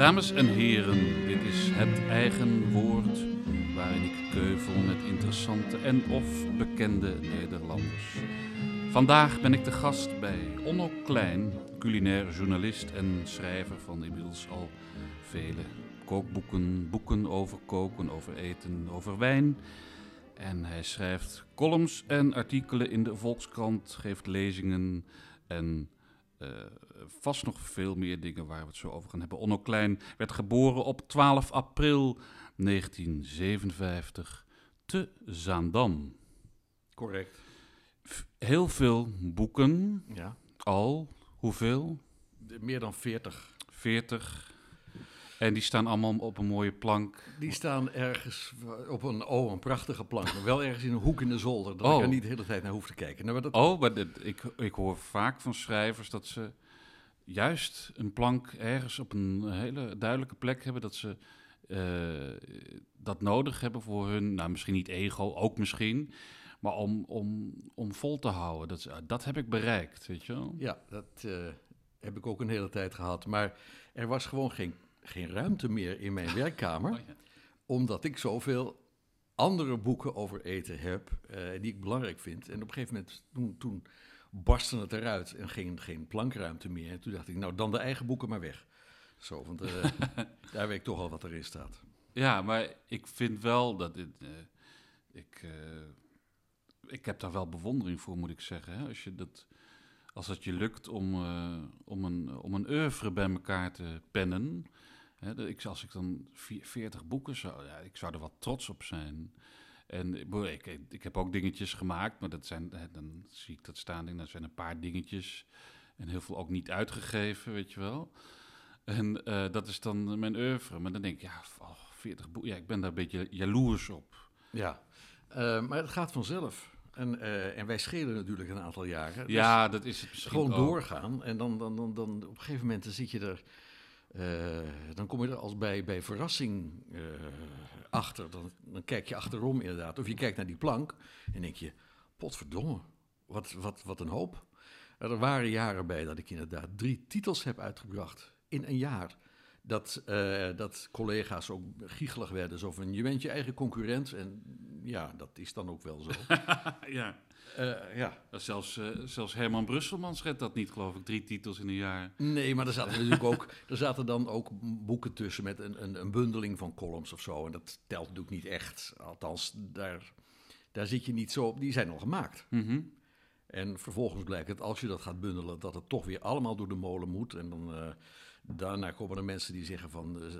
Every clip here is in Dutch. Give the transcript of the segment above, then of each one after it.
Dames en heren, dit is het eigen woord waarin ik keuvel met interessante en of bekende Nederlanders. Vandaag ben ik de gast bij Onno Klein, culinair journalist en schrijver van inmiddels al vele kookboeken, boeken over koken, over eten, over wijn. En hij schrijft columns en artikelen in de Volkskrant, geeft lezingen en uh, vast nog veel meer dingen waar we het zo over gaan hebben. Onno Klein werd geboren op 12 april 1957 te Zaandam. Correct. Heel veel boeken. Ja. Al. Hoeveel? Meer dan 40. 40. En die staan allemaal op een mooie plank. Die staan ergens op een, oh, een prachtige plank. Maar wel ergens in een hoek in de zolder. Dat oh. ik er niet de hele tijd naar hoef te kijken. Nou, dat... Oh, maar ik, ik hoor vaak van schrijvers dat ze juist een plank ergens op een hele duidelijke plek hebben. Dat ze uh, dat nodig hebben voor hun, nou misschien niet ego, ook misschien. Maar om, om, om vol te houden. Dat, dat heb ik bereikt, weet je wel? Ja, dat uh, heb ik ook een hele tijd gehad. Maar er was gewoon geen geen ruimte meer in mijn werkkamer. Oh, ja. Omdat ik zoveel andere boeken over eten heb uh, die ik belangrijk vind. En op een gegeven moment, toen, toen barstte het eruit en geen, geen plankruimte meer. En toen dacht ik, nou dan de eigen boeken maar weg. Zo, want uh, daar weet ik toch al wat erin staat. Ja, maar ik vind wel dat dit. Uh, ik, ik heb daar wel bewondering voor, moet ik zeggen. Hè? Als, je dat, als het je lukt om, om, een, om een oeuvre bij elkaar te pennen ik, als ik dan 40 boeken zou, ja, ik zou er wat trots op zijn. En ik, ik heb ook dingetjes gemaakt, maar dat zijn, dan zie ik dat staan. En dat zijn een paar dingetjes. En heel veel ook niet uitgegeven, weet je wel. En uh, dat is dan mijn oeuvre. Maar dan denk ik, ja, oh, 40 boeken. Ja, ik ben daar een beetje jaloers op. Ja, uh, maar het gaat vanzelf. En, uh, en wij schelen natuurlijk een aantal jaren. ja, dat is het Gewoon doorgaan. En dan, dan, dan, dan op een gegeven moment dan zit je er uh, dan kom je er als bij, bij verrassing uh, achter. Dan, dan, kijk je achterom inderdaad. Of je kijkt naar die plank en denk je, potverdomme, wat, wat, wat een hoop. Er waren jaren bij dat ik inderdaad drie titels heb uitgebracht in een jaar. Dat, uh, dat collega's ook giechelig werden. Zo van, je bent je eigen concurrent. En ja, dat is dan ook wel zo. ja. Uh, ja. Zelfs, uh, zelfs Herman Brusselman redt dat niet, geloof ik, drie titels in een jaar. Nee, maar er zaten natuurlijk ook, er zaten dan ook boeken tussen met een, een, een, bundeling van columns of zo. En dat telt natuurlijk niet echt. Althans, daar, daar zit je niet zo op. Die zijn al gemaakt. Mm -hmm. En vervolgens blijkt het, als je dat gaat bundelen, dat het toch weer allemaal door de molen moet. En dan, daarna komen er mensen die zeggen van, uh,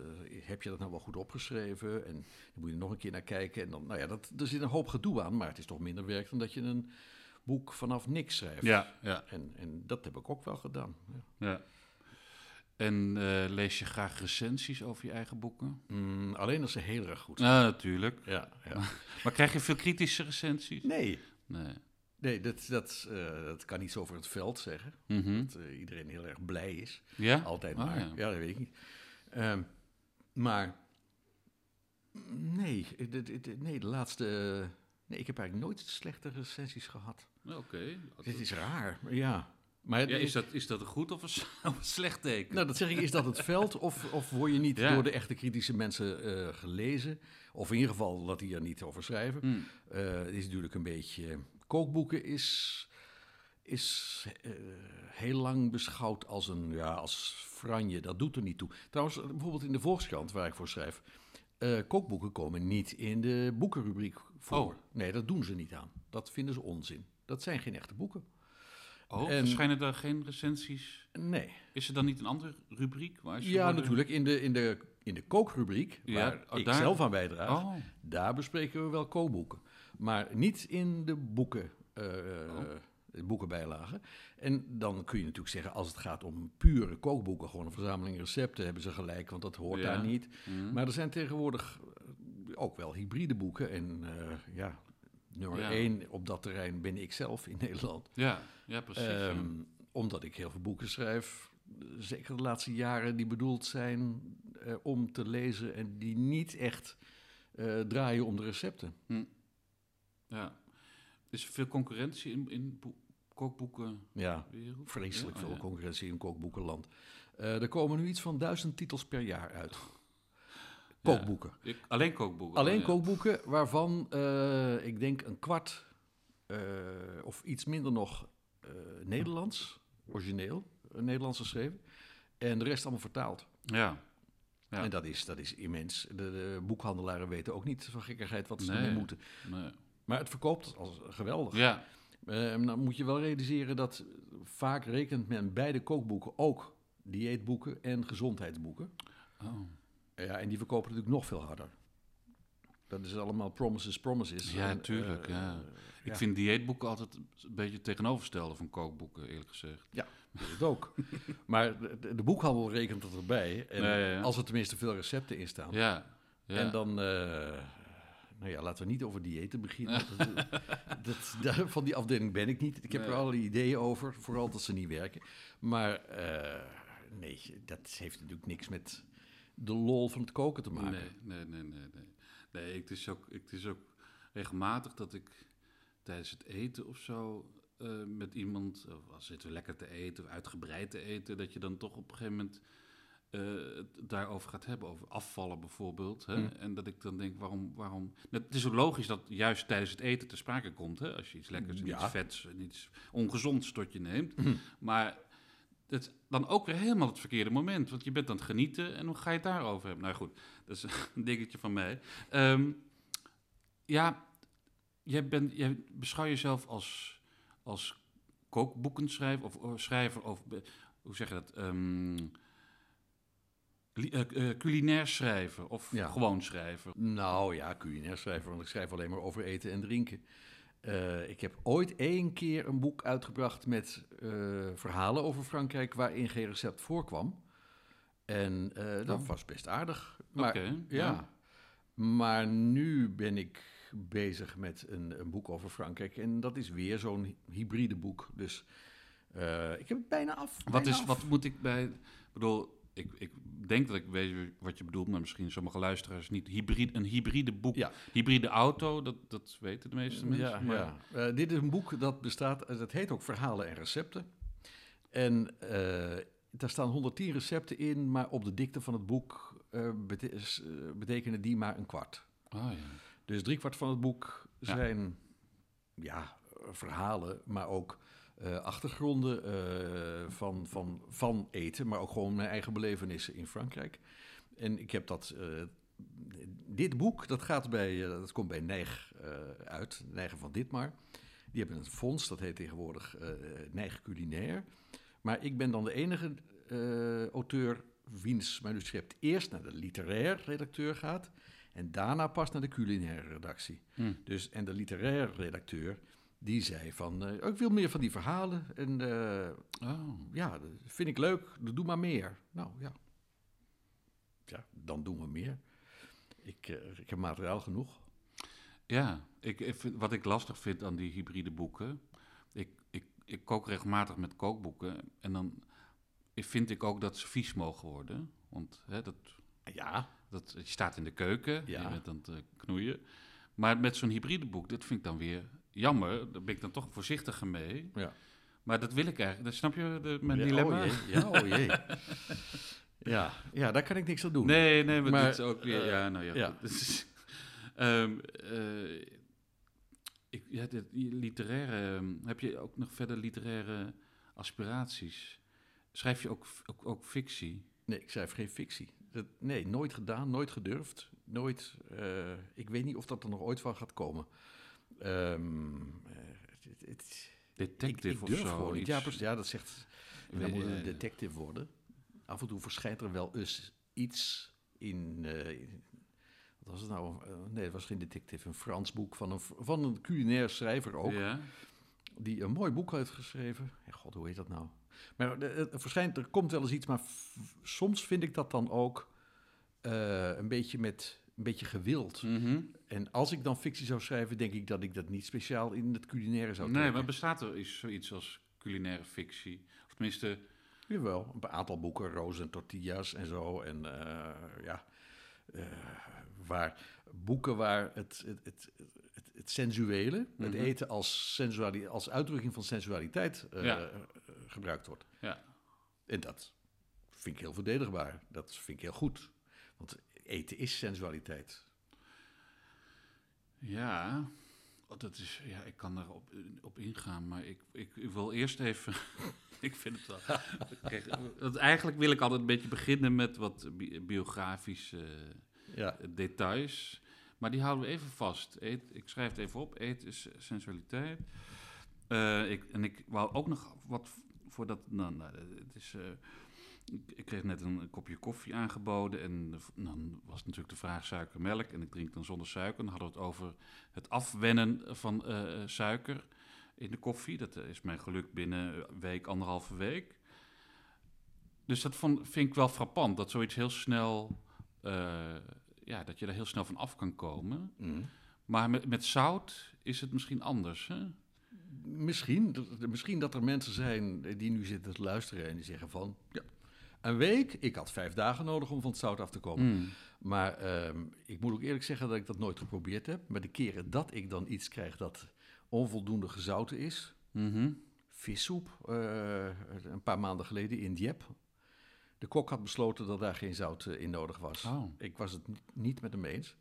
heb je dat nou wel goed opgeschreven? En dan moet je nog een keer naar kijken. En dan, nou ja, dat, er zit een hoop gedoe aan, maar het is toch minder werk dan dat je een boek vanaf niks schrijft. Ja, ja. En, en dat heb ik ook wel gedaan. Ja. ja. En uh, lees je graag recensies over je eigen boeken? Mm, alleen als ze heel erg goed zijn. Ja, natuurlijk. Ja, ja. maar krijg je veel kritische recensies? Nee. Nee. Nee, dat, dat, uh, dat kan niet zo over het veld zeggen. Mm -hmm. Dat uh, iedereen heel erg blij is. Ja? Altijd oh, maar. ja. ja. dat weet ik niet. Um, maar nee, de, de, nee, de laatste... Nee, ik heb eigenlijk nooit slechte recensies gehad. Oké. Okay. Dit is raar, ja. Maar ja, is, dat, is dat een goed of een, slecht teken? Nou, dat zeg ik, is dat het veld of, of word je niet ja. door de echte kritische mensen uh, gelezen? Of in ieder geval dat die er niet over schrijven. Uh, het is natuurlijk een beetje... Kookboeken is, is uh, heel lang beschouwd als een ja, als franje. Dat doet er niet toe. Trouwens, bijvoorbeeld in de Volkskrant, waar ik voor schrijf... kookboeken komen niet in de boekenrubriek voor. Oh. Nee, dat doen ze niet aan. Dat vinden ze onzin. Dat zijn geen echte boeken. Oh, en, verschijnen daar geen recensies? Nee. Is er dan niet een andere rubriek? Waar ja, worden... natuurlijk. In de, in de, in de kookrubriek, Ja, waar oh, ik daar? zelf aan bijdraag, Oh. daar bespreken we wel kookboeken. Maar niet in de boeken, Oh. de boekenbijlagen. En dan kun je natuurlijk zeggen, als het gaat om pure kookboeken, gewoon een verzameling recepten, hebben ze gelijk, want dat hoort Ja. daar niet. Mhm. Maar er zijn tegenwoordig eh, ook wel hybride boeken. En eh, ja, nummer Ja. één op dat terrein ben ik zelf in Nederland. Ja, ja precies. ja. Ehm, Omdat ik heel veel boeken schrijf, zeker de laatste jaren, die bedoeld zijn om te lezen en die niet echt draaien om de recepten. Ja. Is er veel concurrentie in, in bo- kookboeken. Ja, vreselijk Ja, oh veel ja. concurrentie in kookboekenland. Eh, er komen nu iets van duizend titels per jaar uit. Kookboeken. Ik- alleen kookboeken. Alleen ja. kookboeken waarvan eh, ik denk een kwart eh, of iets minder nog Nederlands, origineel, Nederlands geschreven. En de rest allemaal vertaald. Ja. Ja. En dat is, dat is immens. De, de boekhandelaren weten ook niet van gekkigheid wat ze Nee. ermee moeten. Nee. Maar het verkoopt als geweldig. Ja. Eh, dan moet je wel realiseren dat vaak rekent men bij de kookboeken ook dieetboeken en gezondheidsboeken. Oh. Ja, en die verkopen natuurlijk nog veel harder. Dat is allemaal promises, promises. Ja, En, tuurlijk, eh, ja. eh, Ik ja, vind dieetboeken altijd een beetje het tegenovergestelde van kookboeken, eerlijk gezegd. dat is ook. maar de, de boekhandel rekent het erbij. En Ja, ja, ja. als er tenminste veel recepten in staan. Ja. ja. En dan, eh, nou ja, laten we niet over diëten beginnen. dat, dat, daar- van die afdeling ben ik niet. Ik heb Nee. er allerlei ideeën over, vooral dat ze niet werken. Maar eh, nee, dat heeft natuurlijk niks met de lol van het koken te maken. Nee, nee, nee, nee. Nee, nee het, is ook, het is ook regelmatig dat ik tijdens het eten of zo eh, met iemand, of als zitten we lekker te eten of uitgebreid te eten, dat je dan toch op een gegeven moment het daarover gaat hebben, over afvallen bijvoorbeeld. Hè? Mm. En dat ik dan denk, waarom, waarom... Nou, het is ook logisch dat juist tijdens het eten te sprake komt, hè? als je iets lekkers en Ja. iets vets en iets ongezonds tot je neemt. Mhm. Maar het is dan ook weer helemaal het verkeerde moment. Want je bent aan het genieten en hoe ga je het daarover hebben? Nou goed, dat is een dingetje van mij. Ehm, ja, jij, bent, jij beschouw jezelf als, als kookboekenschrijver of eh, schrijver of hoe zeg je dat? Ehm, eh, eh, culinair schrijver of Ja. gewoon schrijver. Nou ja, culinair schrijver, want ik schrijf alleen maar over eten en drinken. Eh, ik heb ooit één keer een boek uitgebracht met verhalen over Frankrijk waarin geen recept voorkwam. En dat Oh. was best aardig. Maar, ja. ja. Maar nu ben ik bezig met een, een boek over Frankrijk. En dat is weer zo'n hy- hybride boek. Dus ik heb het bijna af. Wat, is, af. wat moet ik bij... Ik bedoel, ik, ik denk dat ik weet wat je bedoelt, maar misschien sommige luisteraars niet. Hybride, een hybride boek. Ja. Hybride auto, dat, dat weten de meeste mensen. Ja, maar- ja. Eh, dit is een boek dat bestaat, eh, dat heet ook Verhalen en Recepten. En eh, daar staan 110 recepten in, maar op de dikte van het boek betekenen die maar een kwart. Oh, ja. Dus driekwart van het boek zijn ja, verhalen, maar ook eh, achtergronden eh, van, van, van eten, maar ook gewoon mijn eigen belevenissen in Frankrijk. En ik heb dat. eh, dit boek, dat, gaat bij, dat komt bij eh, uit, Nijgen van Ditmar. Die hebben een fonds, dat heet tegenwoordig Nijg Culinair. Maar ik ben dan de enige auteur wiens manuscript eerst naar de literair redacteur gaat en daarna pas naar de culinaire redactie. Hm. Dus, en de literaire redacteur, die zei van, eh, ik wil meer van die verhalen. En eh, Oh. ja, dat vind ik leuk, doe maar meer. Nou ja, ja dan doen we meer. Ik, eh, ik heb materiaal genoeg. Ja, ik, wat ik lastig vind aan die hybride boeken. Ik, ik, ik kook regelmatig met kookboeken. En dan vind ik ook dat ze vies mogen worden. Want hè, dat, Ja, dat, je staat in de keuken, Ja. je bent aan het knoeien. Maar met zo'n hybride boek, dat vind ik dan weer jammer. Daar ben ik dan toch voorzichtiger mee. Ja. Maar dat wil ik eigenlijk. Dat snap je de, mijn ja, dilemma? Oh jee, ja, oh jee. ja, ja, daar kan ik niks aan doen. Nee, nee, maar, Maar, dit is ook weer... eh, ja, nou ja. is- Ehm, eh, ik, ja, dit, die literaire... ehm, heb je ook nog verder literaire aspiraties? Schrijf je ook, ook, ook fictie? Nee, ik schrijf geen fictie. Dat, nee, nooit gedaan, nooit gedurfd. Nooit. eh, ik weet niet of dat er nog ooit van gaat komen. Eh, het- het- Detective ik, ik of durf zo? gewoon niet. iets? Ja, ja, dat zegt. En dan Nee, moet het een eh, detective worden. Af en toe verschijnt er wel eens iets in. eh, in- wat was het nou? Eh, nee, het was geen detective. Een Frans boek van een, van een culinair schrijver ook. Ja? Die een mooi boek heeft geschreven. God, hoe heet dat nou? Maar er, er verschijnt, er komt wel eens iets, maar soms vind ik dat dan ook eh, een beetje met een beetje gewild. Mhm. En als ik dan fictie zou schrijven, denk ik dat ik dat niet speciaal in het culinaire zou Nee, trekken. maar bestaat er iets, zoiets als culinaire fictie? Of tenminste... Jawel, een aantal boeken, Roos en Tortillas en zo. En eh, ja, eh, waar, boeken waar het, het, het, het, het sensuele, het Mhm. eten als, sensuali als uitdrukking van sensualiteit Ja. eh, gebruikt wordt. Ja. En dat vind ik heel verdedigbaar. Dat vind ik heel goed. Want eten is sensualiteit. Ja, oh, dat is, ja, ik kan daarop op ingaan, maar ik, ik, ik wil eerst even. ik vind het wel. Kijk, want eigenlijk wil ik altijd een beetje beginnen met wat bi- biografische Ja, eh, details. Maar die houden we even vast. Eet, ik schrijf het even op. Eten is sensualiteit. Eh, ik, en ik wou ook nog wat voor dat. Nou, nou, het is. eh, ik, kreeg net een, kopje koffie aangeboden. En dan was natuurlijk de vraag suiker, melk. En ik drink dan zonder suiker. Dan hadden we het over het afwennen van eh, suiker in de koffie. Dat eh, is mij gelukt binnen een week, anderhalve week. Dus dat vond, vind ik wel frappant. Dat zoiets heel snel. eh, ja, dat je er heel snel van af kan komen. Mhm. Maar met, met zout is het misschien anders. Hè? Misschien, misschien dat er mensen zijn die nu zitten te luisteren en die zeggen van... Ja, een week, ik had vijf dagen nodig om van het zout af te komen. Mm. Maar ehm, ik moet ook eerlijk zeggen dat ik dat nooit geprobeerd heb. Maar de keren dat ik dan iets krijg dat onvoldoende gezouten is... Mhm. vissoep, eh, een paar maanden geleden in Dieppe. De kok had besloten dat daar geen zout eh, in nodig was. Oh. Ik was het niet- met hem eens.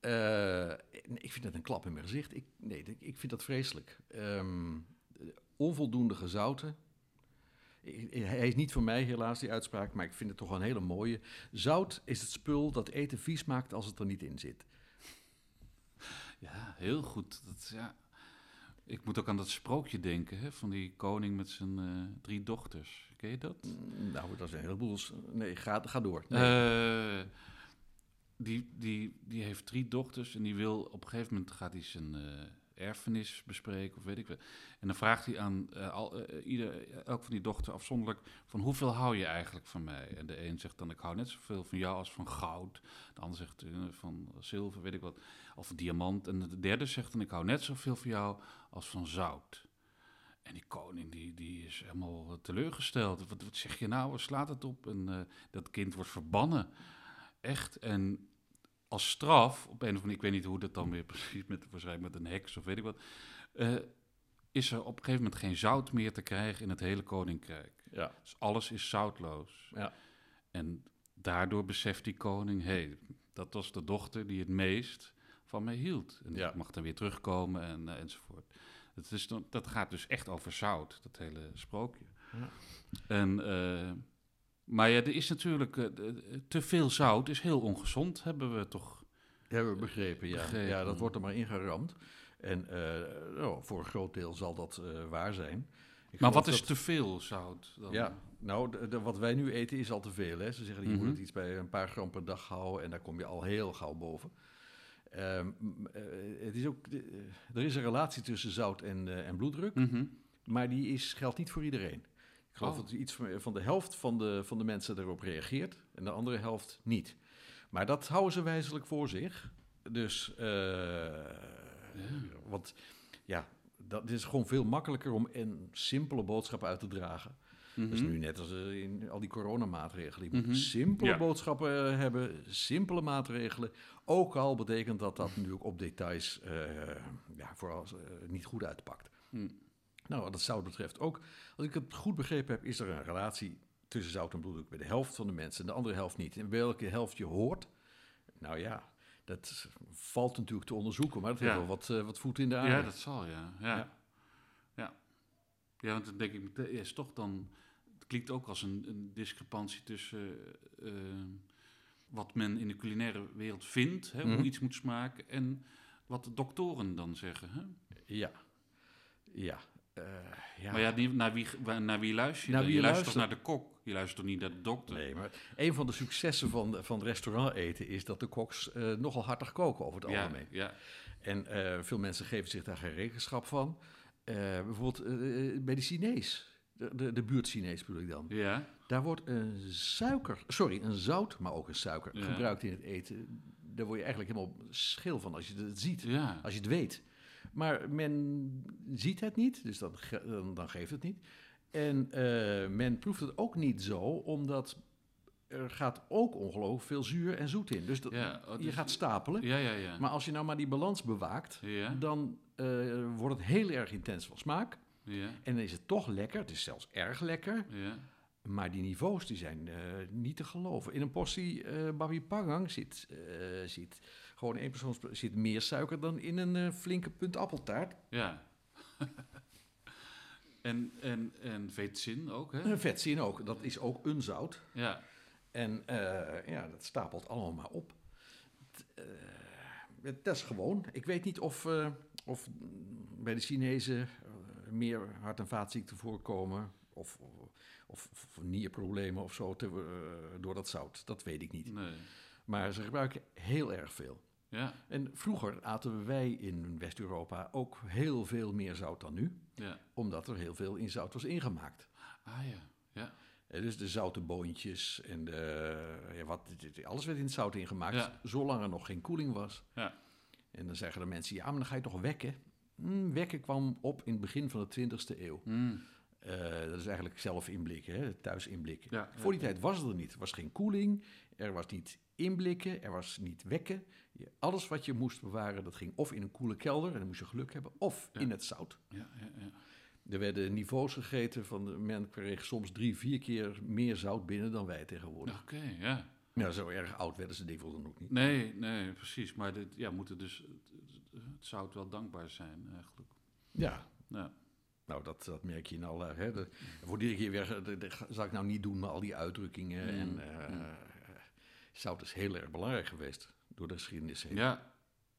Eh, ik vind het een klap in mijn gezicht. Ik, nee, ik- ik vind dat vreselijk. Ehm, onvoldoende gezouten. Hij is niet voor mij helaas, die uitspraak, maar ik vind het toch een hele mooie. Zout is het spul dat eten vies maakt als het er niet in zit. Ja, heel goed. Dat, ja. Ik moet ook aan dat sprookje denken hè, van die koning met zijn eh, drie dochters. Ken je dat? Mm, Nou, dat is een heleboel. Nee, ga, ga door. Nee. Eh, die, die, die heeft drie dochters en die wil op een gegeven moment gaat hij zijn eh, erfenis bespreken of weet ik wat. En dan vraagt hij aan eh, al, eh, ieder, elk van die dochters afzonderlijk van hoeveel hou je eigenlijk van mij? En de een zegt dan ik hou net zoveel van jou als van goud. De ander zegt eh, van zilver, weet ik wat, of diamant. En de derde zegt dan ik hou net zoveel van jou als van zout. En die koning die, die is helemaal teleurgesteld. Wat, wat zeg je nou? Slaat het op? En eh, dat kind wordt verbannen. Echt. En als straf, op een of andere ik weet niet hoe dat dan weer precies met, waarschijnlijk met een heks of weet ik wat, eh, is er op een gegeven moment geen zout meer te krijgen in het hele koninkrijk. Ja. Dus alles is zoutloos. Ja. En daardoor beseft die koning, hé, hey, dat was de dochter die het meest van mij hield. En Ja. ik mag dan weer terugkomen en, eh, enzovoort. Het is dan, dat gaat dus echt over zout, dat hele sprookje. Ja. En, eh, maar ja, er is natuurlijk, eh, te veel zout is heel ongezond, hebben we toch Hebben we begrepen, ja. Begrepen. Ja, dat wordt er maar ingeramd. En eh, nou, voor een groot deel zal dat eh, waar zijn. Ik Maar wat is dat- te veel zout dan? Ja, nou, de, de- wat wij nu eten is al te veel. Hè? Ze zeggen, je Mhm. moet het iets bij een paar gram per dag houden... en daar kom je al heel gauw boven. M- eh, het is ook, de- er is een relatie tussen zout en, en bloeddruk... Mhm. maar die is, geldt niet voor iedereen. Ik geloof Oh. dat iets van, van de helft van de, van de mensen erop reageert... en de andere helft niet. Maar dat houden ze wijzelijk voor zich. Dus, eh, want ja, dat is gewoon veel makkelijker om een simpele boodschap uit te dragen. Mhm. nu net als eh, in al die coronamaatregelen. Je moet Mhm. simpele Ja. boodschappen eh, hebben, simpele maatregelen. Ook al betekent dat dat natuurlijk op details ja, vooral niet goed uitpakt. Hm. Nou, wat het zout betreft ook. Als ik het goed begrepen heb, is er een relatie tussen zout en bloeddruk bij de helft van de mensen en de andere helft niet. En welke helft je hoort, nou ja, dat valt natuurlijk te onderzoeken, maar dat heeft Ja. wel wat, wat voet in de aarde. Ja, dat zal, ja. Ja, Ja. ja. ja. want dan denk ik, ja, is toch dan... Het klinkt ook als een, een discrepantie tussen eh, wat men in de culinaire wereld vindt, hè, Mhm. hoe iets moet smaken, en wat de doktoren dan zeggen. Hè? Ja, ja. Eh, ja. Maar ja, die, naar, wie, naar wie luister je Naar wie Je je luistert toch luistert. naar de kok? Je luistert toch niet naar de dokter? Nee, maar een van de successen van, van restaurant eten is dat de koks eh, nogal hartig koken over het ja, algemeen. ja. En eh, veel mensen geven zich daar geen rekenschap van. Bijvoorbeeld bij de Chinees, de, de, de buurt Chinees bedoel ik dan. Ja, Daar wordt een suiker, sorry, een zout, maar ook een suiker Ja. gebruikt in het eten. Daar word je eigenlijk helemaal schil van als je het ziet, als je het weet. Maar men ziet het niet, dus dan, dan, dan geeft het niet. En eh, men proeft het ook niet zo, omdat er gaat ook ongelooflijk veel zuur en zoet in. Dus dat, Ja, oh, je dus- gaat stapelen. Ja, ja, ja. Maar als je nou maar die balans bewaakt, dan eh, wordt het heel erg intens van smaak. ja, En dan is het toch lekker. Het is zelfs erg lekker. ja. Maar die niveaus die zijn eh, niet te geloven. In een portie eh babi pangang zit, zit gewoon één persoon zit meer suiker dan in een eh, flinke punt appeltaart. ja. en, en, en vetzin ook, hè? En vetzin ook. Dat is ook een zout. Ja, En eh, ja, dat stapelt allemaal maar op. T- eh, dat is gewoon. Ik weet niet of, eh, of bij de Chinezen eh, meer hart- en vaatziekten voorkomen. Of, of, of nierproblemen of zo te, eh, door dat zout. Dat weet ik niet. nee. Maar ze gebruiken heel erg veel. Ja, En vroeger aten wij in West-Europa ook heel veel meer zout dan nu. ja. Omdat er heel veel in zout was ingemaakt. Ah ja, ja. Eh, Dus de zoute boontjes en de, ja, wat, alles werd in het zout ingemaakt, Ja. zolang er nog geen koeling was. Ja. En dan zeggen de mensen, ja, maar dan ga je toch wekken? Hm, wekken kwam op in het begin van de 20e eeuw. Mm. Eh, dat is eigenlijk zelf inblikken, hè, thuis inblikken. Ja, Voor die tijd was het er niet. Er was geen koeling, er was niet inblikken, er was niet wekken. Je- alles wat je moest bewaren, dat ging of in een koele kelder, en dan moest je geluk hebben, of in het zout. Ja, ja, ja. Er werden niveaus gegeten van de men kreeg soms drie, vier keer meer zout binnen dan wij tegenwoordig. Oké, ja. Ja, zo erg oud werden ze dikwijls dan ook niet. Nee, nee, precies. Maar dit, ja, moet er dus, het, het zout wel dankbaar zijn, eigenlijk. Ja, Ja, nou dat, dat merk je in alle... Hè, de, voor die keer weer, dat- dat zal ik nou niet doen, maar al die uitdrukkingen. Mm, En eh, mm. zout is heel erg belangrijk geweest door de geschiedenis heen. ja.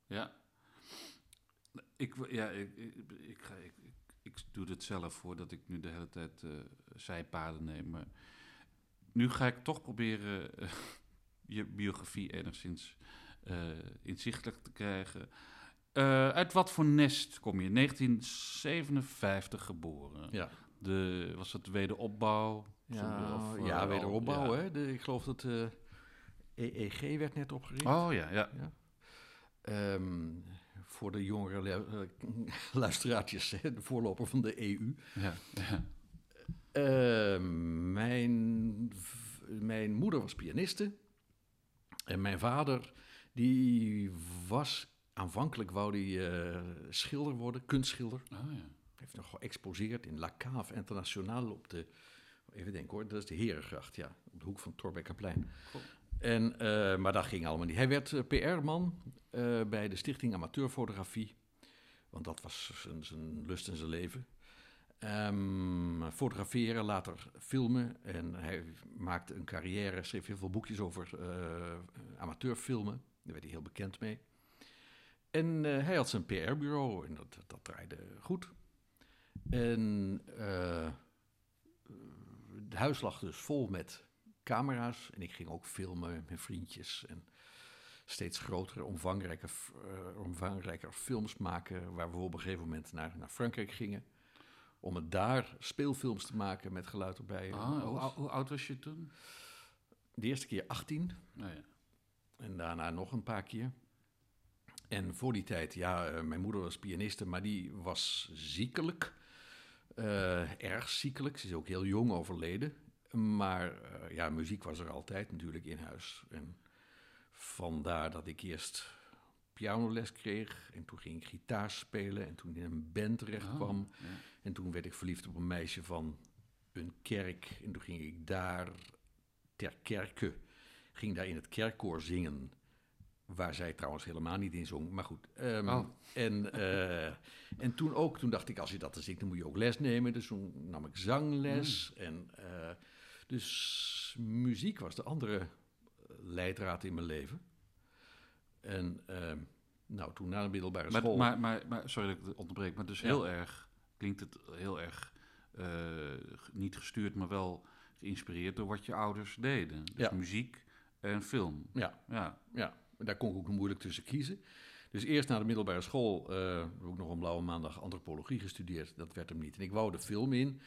ja. Ik, ja, ik, ik, ik, ga, ik, ik, doe het zelf voordat ik nu de hele tijd eh, zijpaden neem. Maar nu ga ik toch proberen eh, je biografie enigszins eh, inzichtelijk te krijgen. Eh, uit wat voor nest kom je? 1957 geboren. Ja, De, was het wederopbouw? ja, Of, eh, ja wederopbouw. ja. Hè? De, ik geloof dat de EEG werd net opgericht. Oh ja, ja. Ehm, voor de jongere lu- eh, luisteraartjes, hè, de voorloper van de EU. ja, ja. Eh, mijn, mijn moeder was pianiste. En mijn vader, die was... Aanvankelijk wou die eh, schilder worden, kunstschilder. Oh ja. heeft nog geëxposeerd in La Cave Internationale op de... Even denken hoor, dat is de Herengracht, ja. Op de hoek van Torbekkerplein. Cool. En, eh, maar dat ging allemaal niet. Hij werd eh, PR-man bij de Stichting Amateurfotografie. Want dat was zijn, zijn lust en zijn leven. Ehm, fotograferen, later filmen. En hij maakte een carrière, schreef heel veel boekjes over amateurfilmen. Daar werd hij heel bekend mee. En eh, hij had zijn PR-bureau en dat, dat draaide goed. En eh, het huis lag dus vol met camera's. En ik ging ook filmen met vriendjes. En steeds grotere, omvangrijke, eh, omvangrijker films maken. Waar we op een gegeven moment naar, naar Frankrijk gingen. Om het daar speelfilms te maken met geluid erbij. Ah, hoe, oud was je toen? De eerste keer 18. Nou ja. En daarna nog een paar keer. En voor die tijd, ja, eh, mijn moeder was pianiste, maar die was ziekelijk. Eh, erg ziekelijk. Ze is ook heel jong overleden. Maar eh, ja, muziek was er altijd natuurlijk in huis. En vandaar dat ik eerst pianoles kreeg. En toen ging ik gitaar spelen. En toen in een band terecht kwam. Oh, ja. En toen werd ik verliefd op een meisje van een kerk. En toen ging ik daar ter kerke, ging daar in het kerkkoor zingen. Waar zij trouwens helemaal niet in zong. Maar goed. ehm, Oh. en, eh, en toen ook, toen dacht ik, als je dat zingt, dan moet je ook les nemen. Dus toen nam ik zangles. En, eh, dus muziek was de andere leidraad in mijn leven. En ehm, nou, toen na de middelbare Maar, school... maar, maar, maar, sorry dat ik het onderbreek, maar dus Ja. heel erg, klinkt het heel erg, eh, niet gestuurd, maar wel geïnspireerd door wat je ouders deden. Dus Ja. muziek en film. ja, Ja, Ja, daar kon ik ook moeilijk tussen kiezen. Dus eerst na de middelbare school eh, heb ik nog een blauwe maandag antropologie gestudeerd. Dat werd hem niet. En ik wou de film in.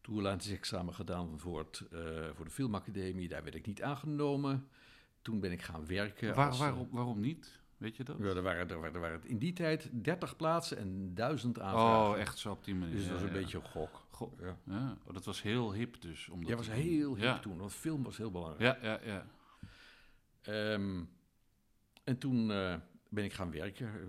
Toelatingsexamen gedaan voor, het, eh, voor de filmacademie. Daar werd ik niet aangenomen. Toen ben ik gaan werken. Waar, als, eh, waarom, waarom niet? Weet je dat? Ja, er, waren, er, waren, er waren in die tijd 30 plaatsen en 1000 aanvragen. Oh, echt zo op die manier. Dus dat was Ja, een ja. beetje een gok. Ja. ja. Oh, dat was heel hip dus. Om dat Dat was heel hip ja. toen, want film was heel belangrijk. Ja, ja, ja. Ehm, en toen eh, ben ik gaan werken eh,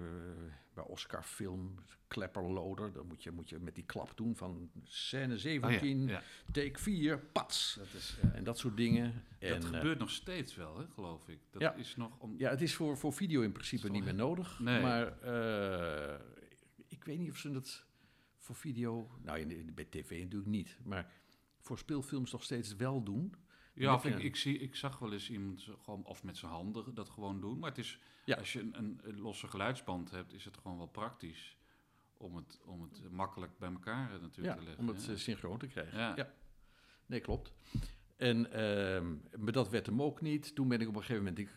bij Oscar Film, Klepperloader. Dan moet je, moet je met die klap doen van scène Oh, 17, ja, ja. take 4, pats. Dat, is, ja. En dat soort dingen. dat en, eh, gebeurt nog steeds wel, hè, geloof ik. Dat Ja. is nog om... ja, het is voor, voor video in principe niet meer nodig. Nee. Maar eh, ik weet niet of ze dat voor video... Nou, in- bij tv natuurlijk niet. Maar voor speelfilms nog steeds wel doen. Ja, of ik, ik, zie, ik zag wel eens iemand gewoon, of met zijn handen dat gewoon doen. Maar het is, Ja. als je een, een, een losse geluidsband hebt, is het gewoon wel praktisch om het, om het makkelijk bij elkaar eh, natuurlijk Ja, te leggen. om het ja. eh, synchroon te krijgen. Ja. Nee, klopt. En ehm, maar dat werd hem ook niet. Toen ben ik op een gegeven moment... Ik,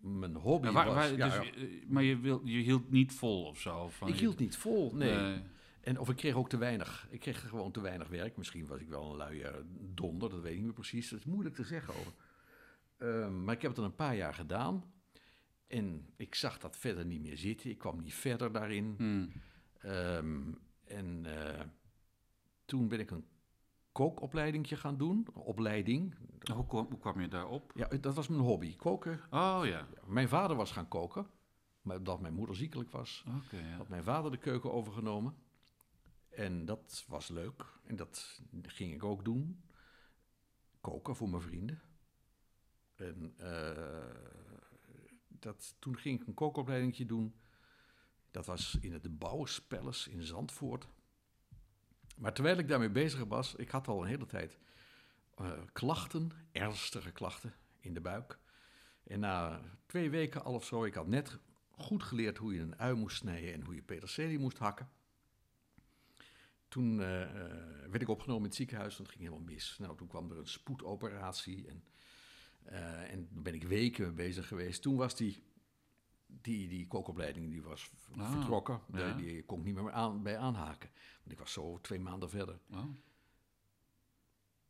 mijn hobby Maar, waar- was... waar- dus, eh, maar je, wil, je hield niet vol of zo? Van ik hield niet vol, nee. Nee. En of ik kreeg ook te weinig. Ik kreeg gewoon te weinig werk. Misschien was ik wel een luie donder, dat weet ik niet meer precies. Dat is moeilijk te zeggen over. Ehm, maar ik heb het dan een paar jaar gedaan. En ik zag dat verder niet meer zitten. Ik kwam niet verder daarin. Hmm. Ehm, en eh, toen ben ik een kookopleidingje gaan doen. Opleiding. Hoe, kwam, hoe kwam je daarop? Ja, dat was mijn hobby. Koken. Oh ja, Mijn vader was gaan koken. Maar omdat mijn moeder ziekelijk was, ja. had mijn vader de keuken overgenomen. En dat was leuk. En dat ging ik ook doen. Koken voor mijn vrienden. En eh, dat, toen ging ik een kookopleidingje doen. Dat was in het de Bouwerspelles in Zandvoort. Maar terwijl ik daarmee bezig was, ik had al een hele tijd eh, klachten, ernstige klachten in de buik. En na twee weken al of zo, ik had net goed geleerd hoe je een ui moest snijden en hoe je peterselie moest hakken. Toen eh, eh, werd ik opgenomen in het ziekenhuis, want het ging helemaal mis. Nou, toen kwam er een spoedoperatie en, eh, en daar ben ik weken mee bezig geweest. Toen was die, die, die kookopleiding die was Ah, vertrokken. Die- ja. Die, kon ik niet meer aan, bij aanhaken. Want ik was zo twee maanden verder. Oh.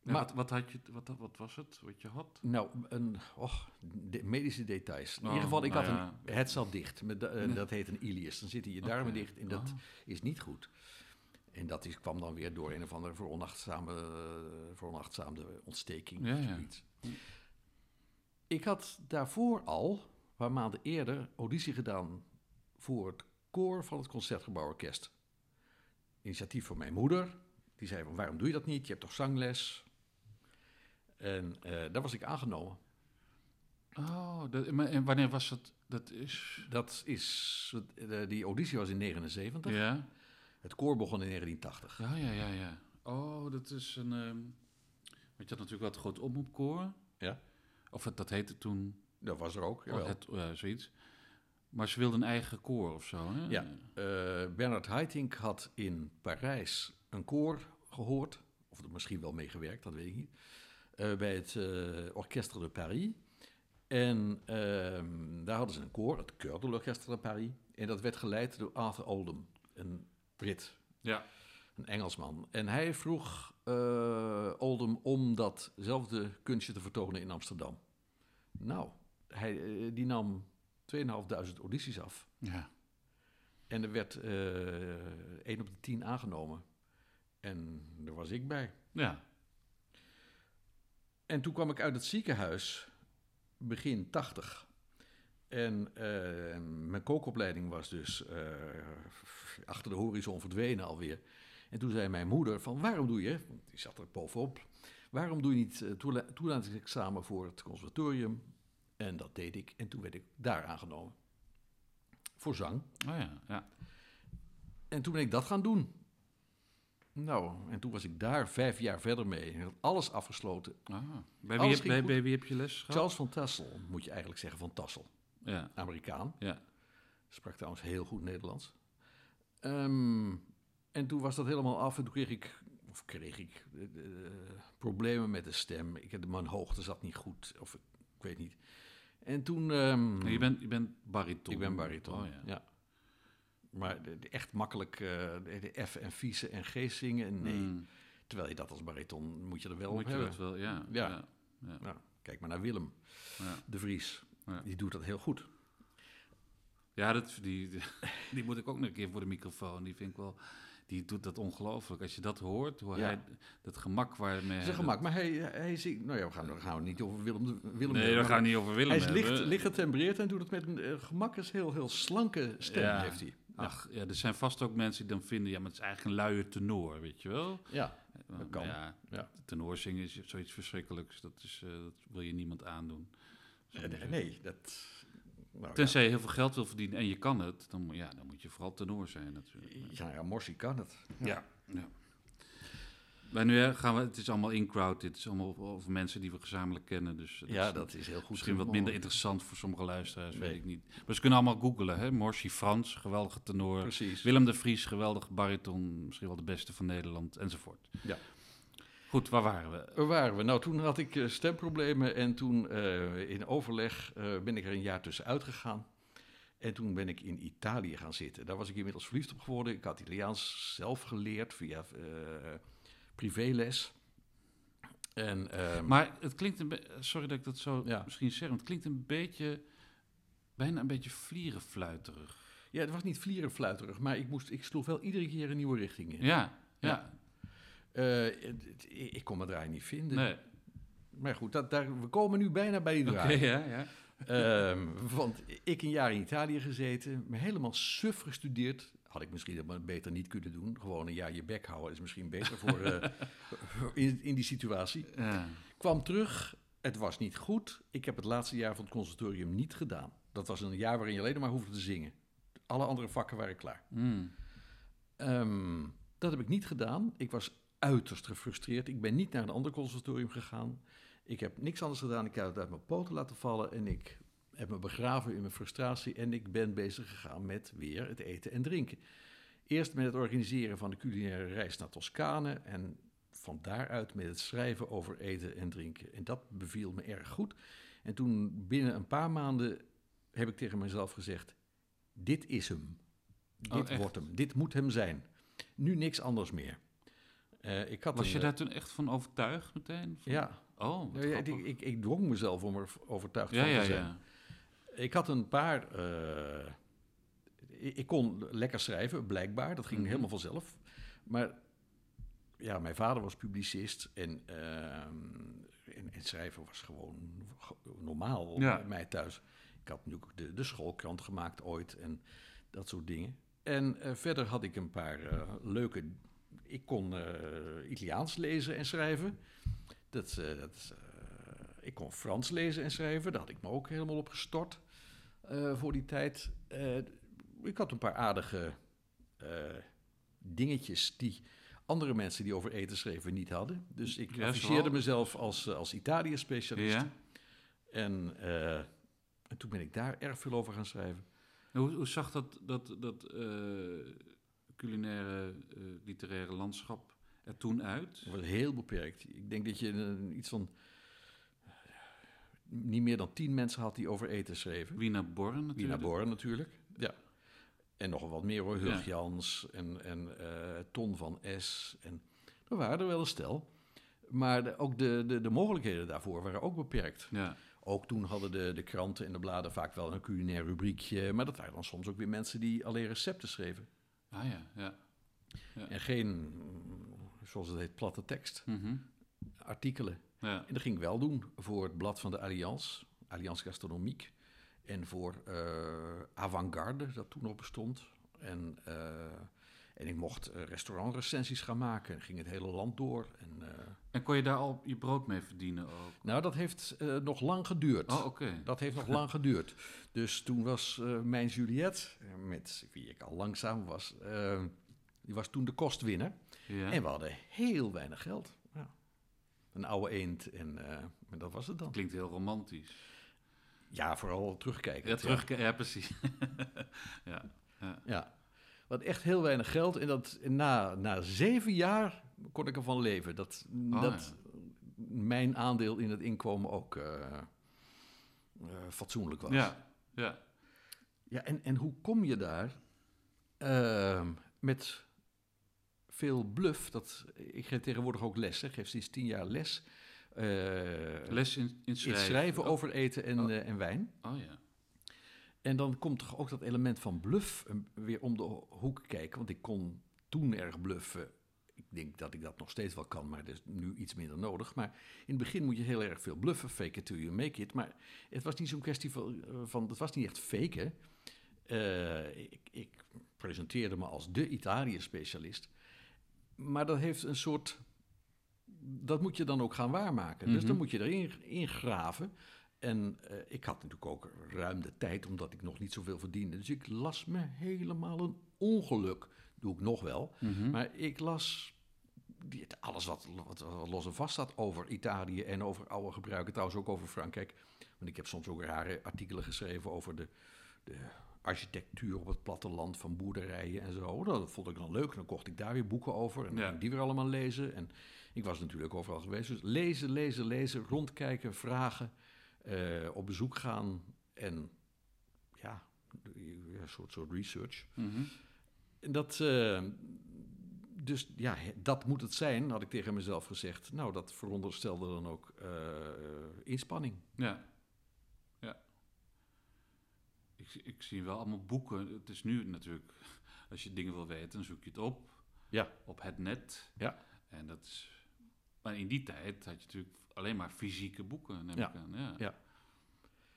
Ja, Maar- wat, wat, had je, wat, wat was het wat je had? Nou, een, och, de- medische details. In Oh, ieder geval, ik nou had ja. een, het zat dicht. Met Nee. Dat heet een ilius. Dan zitten je darmen dicht en dat Oh. is niet goed. En dat is, kwam dan weer door een of andere veronachtzame, veronachtzaamde ontsteking Ja, of ja. zoiets. Ik had daarvoor al, een paar maanden eerder, auditie gedaan voor het koor van het Concertgebouworkest. Initiatief van mijn moeder. Die zei van, waarom doe je dat niet? Je hebt toch zangles? En eh, daar was ik aangenomen. Oh, dat, maar, en wanneer was het? Dat is... Dat is, eh, die auditie was in 79. Ja? Het koor begon in 1980. Ja, ja, ja, ja. Oh, dat is een... ehm want je had natuurlijk wel het groot omroepkoor. Ja. Of het, dat heette toen... Dat was er ook, Oh, jawel. het, ja, zoiets. Maar ze wilden een eigen koor of zo, hè? Ja. Eh, Bernard Haitink had in Parijs een koor gehoord. Of er misschien wel meegewerkt, dat weet ik niet. eh, bij het eh, Orchestre de Paris. En ehm, daar hadden ze een koor, het Chœur de l'Orchestre de Paris. En dat werd geleid door Arthur Oldham, een Brit. Ja. een Engelsman. En hij vroeg eh, Oldham om datzelfde kunstje te vertonen in Amsterdam. Nou, hij, eh, die nam 2500 audities af. Ja. En er werd eh 1 op de 10 aangenomen. En daar was ik bij. Ja. En toen kwam ik uit het ziekenhuis, begin 80. En eh, mijn kookopleiding was dus eh, achter de horizon verdwenen alweer. En toen zei mijn moeder van, waarom doe je, want die zat er bovenop, waarom doe je niet eh, toela- toelatingsexamen voor het conservatorium? En dat deed ik en toen werd ik daar aangenomen. Voor zang. Oh ja, ja. En toen ben ik dat gaan doen. Nou, en toen was ik daar vijf jaar verder mee. Ik had alles afgesloten. Ah. Bij, wie Alles heb, bij wie heb je les gehad? Charles van Tassel, moet je eigenlijk zeggen van Tassel. Ja, Amerikaan. ja. Sprak trouwens heel goed Nederlands. Ehm, en toen was dat helemaal af en toen kreeg ik, of kreeg ik eh, eh, problemen met de stem. Ik, had- mijn hoogte zat niet goed, of ik, ik weet niet. En toen... ehm, Nee, je, bent, je bent bariton. ik ben bariton, Oh, ja. ja. Maar de, de echt makkelijk eh, de, de F en vieze en G zingen, nee. Mm. Terwijl je dat als bariton moet je er wel Moet op je hebben. dat wel, ja. Ja. ja. ja. Nou, kijk maar naar Willem Ja. de Vries. Ja. Die doet dat heel goed. Ja, dat, die, die, moet ik ook nog een keer voor de microfoon. Die vind ik wel... die doet dat ongelooflijk. Als je dat hoort, hoe Ja. hij, dat gemak waarmee Dat een gemak. Maar hij, hij zingt... Nou ja, we gaan, we gaan niet over Willem, Willem Nee, hebben, we gaan niet over Willem Hij is licht, hebben. licht getembreerd en doet het met een eh, gemak. is heel, heel slanke stem Ja. heeft hij. Ach, ja, er zijn vast ook mensen die dan vinden, ja, maar het is eigenlijk een luie tenor, weet je wel? Ja, Maar kan. Ja, Ja. tenor zingen is zoiets verschrikkelijks. Dat, is, eh, dat wil je niemand aandoen. Nee, nee, dat... Nou, ja. Tenzij je heel veel geld wil verdienen en je kan het, dan, moet- ja, dan moet je vooral tenor zijn natuurlijk. Ja, ja, Morsi kan het. Ja. ja. Maar nu gaan we, het is allemaal in-crowd, dit is allemaal over mensen die we gezamenlijk kennen. Dus Ja, is dat is heel goed. misschien wat minder interessant voor sommige luisteraars, Nee. weet ik niet. Maar ze kunnen allemaal googlen, hè. Morsi Frans, geweldige tenor. Precies. Willem de Vries, geweldige bariton, misschien wel de beste van Nederland, enzovoort. Ja. Goed, waar waren we? Waar waren we? Nou, toen had ik eh, stemproblemen en toen eh, in overleg eh, ben ik er een jaar tussenuit gegaan. En toen ben ik in Italië gaan zitten. Daar was ik inmiddels verliefd op geworden. Ik had Italiaans zelf geleerd via privéles. En, ehm, Maar het klinkt een beetje, sorry dat ik dat zo Ja. misschien zeg, het klinkt een beetje, bijna een beetje vlierenfluiterig. ja, het was niet vlierenfluiterig, maar ik, moest, ik sloeg wel iedere keer een nieuwe richting in. Ja, ja, Ja. Eh, ik kon mijn draai niet vinden. nee. Maar goed, dat, daar, we komen nu bijna bij die Oké, draai. ja, ja. Ehm, want ik een jaar in Italië gezeten, me helemaal suf gestudeerd. Had ik misschien dat maar beter niet kunnen doen. Gewoon een jaar je bek houden is misschien beter voor, eh, in, in die situatie. ja. Kwam terug, het was niet goed. Ik heb het laatste jaar van het conservatorium niet gedaan. Dat was een jaar waarin je alleen maar hoefde te zingen. Alle andere vakken waren klaar. Mm. Ehm, dat heb ik niet gedaan. Ik was uiterst gefrustreerd. Ik ben niet naar een ander conservatorium gegaan. Ik heb niks anders gedaan. Ik heb het uit mijn poten laten vallen en ik heb me begraven in mijn frustratie. En ik ben bezig gegaan met weer het eten en drinken. Eerst met het organiseren van de culinaire reis naar Toscane en van daaruit met het schrijven over eten en drinken. En dat beviel me erg goed. En toen binnen een paar maanden heb ik tegen mezelf gezegd: dit is hem. Oh, Dit echt? wordt hem. Dit moet hem zijn. Nu niks anders meer. Eh, ik had Was een, je eh, daar toen echt van overtuigd meteen? Van- Ja, Oh, ja, ik, ik, ik dwong mezelf om er overtuigd ja, van ja, te zijn. ja. Ik had een paar. eh, ik, ik kon lekker schrijven, blijkbaar. Dat ging Mhm. helemaal vanzelf. Maar ja, mijn vader was publicist en, ehm, en, en schrijven was gewoon ge- normaal bij mij thuis. Ik had natuurlijk de, de schoolkrant gemaakt ooit en dat soort dingen. En verder had ik een paar leuke. Ik kon eh, Italiaans lezen en schrijven. Dat, eh, dat, eh, ik kon Frans lezen en schrijven. Daar had ik me ook helemaal op gestort voor die tijd. Ik had een paar aardige dingetjes die andere mensen die over eten schreven niet hadden. Dus ik Ja, afficheerde mezelf als, als Italië-specialist. Ja? En, en toen ben ik daar erg veel over gaan schrijven. Hoe, hoe zag dat, dat, dat culinaire, eh, literaire landschap er toen uit? Het was heel beperkt. Ik denk dat je eh, iets van eh, niet meer dan tien mensen had die over eten schreven. Wiener Born natuurlijk. Wiener Boren natuurlijk. Ja. En nog wel wat meer hoor. Hurg Ja. Jans en, en Ton van S. En er waren er wel een stel. Maar de- ook de, de, de mogelijkheden daarvoor waren ook beperkt. Ja, Ook toen hadden de, de kranten en de bladen vaak wel een culinair rubriekje. Maar dat waren dan soms ook weer mensen die alleen recepten schreven. Ah ja, ja. En geen, zoals het heet, platte tekst. Mhm. Artikelen. ja. En dat ging ik wel doen voor het blad van de Allianz, Allianz Gastronomique. En voor eh Avantgarde, dat toen nog bestond. En, eh, en ik mocht eh, restaurantrecensies gaan maken en ging het hele land door. En, En kon je daar al je brood mee verdienen ook? nou, dat heeft nog lang geduurd. Oh, oké. Dat heeft nog lang geduurd. Dus toen was mijn Juliette, met wie ik al langzaam was, eh, die was toen de kostwinner. Ja. En we hadden heel weinig geld. Ja. Een oude eend en, eh, dat was het dan. Klinkt heel romantisch. Ja, vooral terugkijken. Ja, terug, ja. precies. ja. Ja. Ja. Wat echt heel weinig geld. En dat na, na zeven jaar kon ik ervan leven. Dat, Oh, dat mijn aandeel in het inkomen ook eh, eh, fatsoenlijk was. Ja. ja. Ja, en, en hoe kom je daar Ehm, met veel bluff? Dat, ik geef tegenwoordig ook les. hè. Geef sinds tien jaar les. eh, Les in, in in schrijven. Oh, over eten en, Oh. eh, en wijn. Oh ja. En dan komt toch ook dat element van bluff eh, weer om de hoek kijken. Want ik kon toen erg bluffen. Ik denk dat ik dat nog steeds wel kan, maar dat is nu iets minder nodig. Maar in het begin moet je heel erg veel bluffen, fake it till you make it. Maar het was niet zo'n kwestie van, van, het was niet echt faken. Uh, ik, ik presenteerde me als de Italië-specialist. Maar dat heeft een soort. Dat moet je dan ook gaan waarmaken. Dus dan Mhm. moet je erin in graven. En eh, ik had natuurlijk ook ruim de tijd, omdat ik nog niet zoveel verdiende. Dus ik las me helemaal een ongeluk. Doe ik nog wel. Mhm. Maar ik las alles wat, wat los en vast staat over Italië en over oude gebruiken. Trouwens ook over Frankrijk. Want ik heb soms ook rare artikelen geschreven over de, de architectuur op het platteland van boerderijen en zo. Dat vond ik dan leuk. Dan kocht ik daar weer boeken over en dan Ja. ging ik die weer allemaal lezen. En ik was natuurlijk overal geweest. Dus lezen, lezen, lezen, rondkijken, vragen, eh, op bezoek gaan en ja, een soort, soort research. Mhm. En dat, eh, dus ja, dat moet het zijn, had ik tegen mezelf gezegd. Nou, dat veronderstelde dan ook eh, inspanning. Ja. Ik, ik zie wel allemaal boeken. Het is nu natuurlijk, als je dingen wil weten, dan zoek je het op. Ja. Op het net. Ja. En dat is... Maar in die tijd had je natuurlijk alleen maar fysieke boeken, neem Ja. ik aan. Ja. Ja.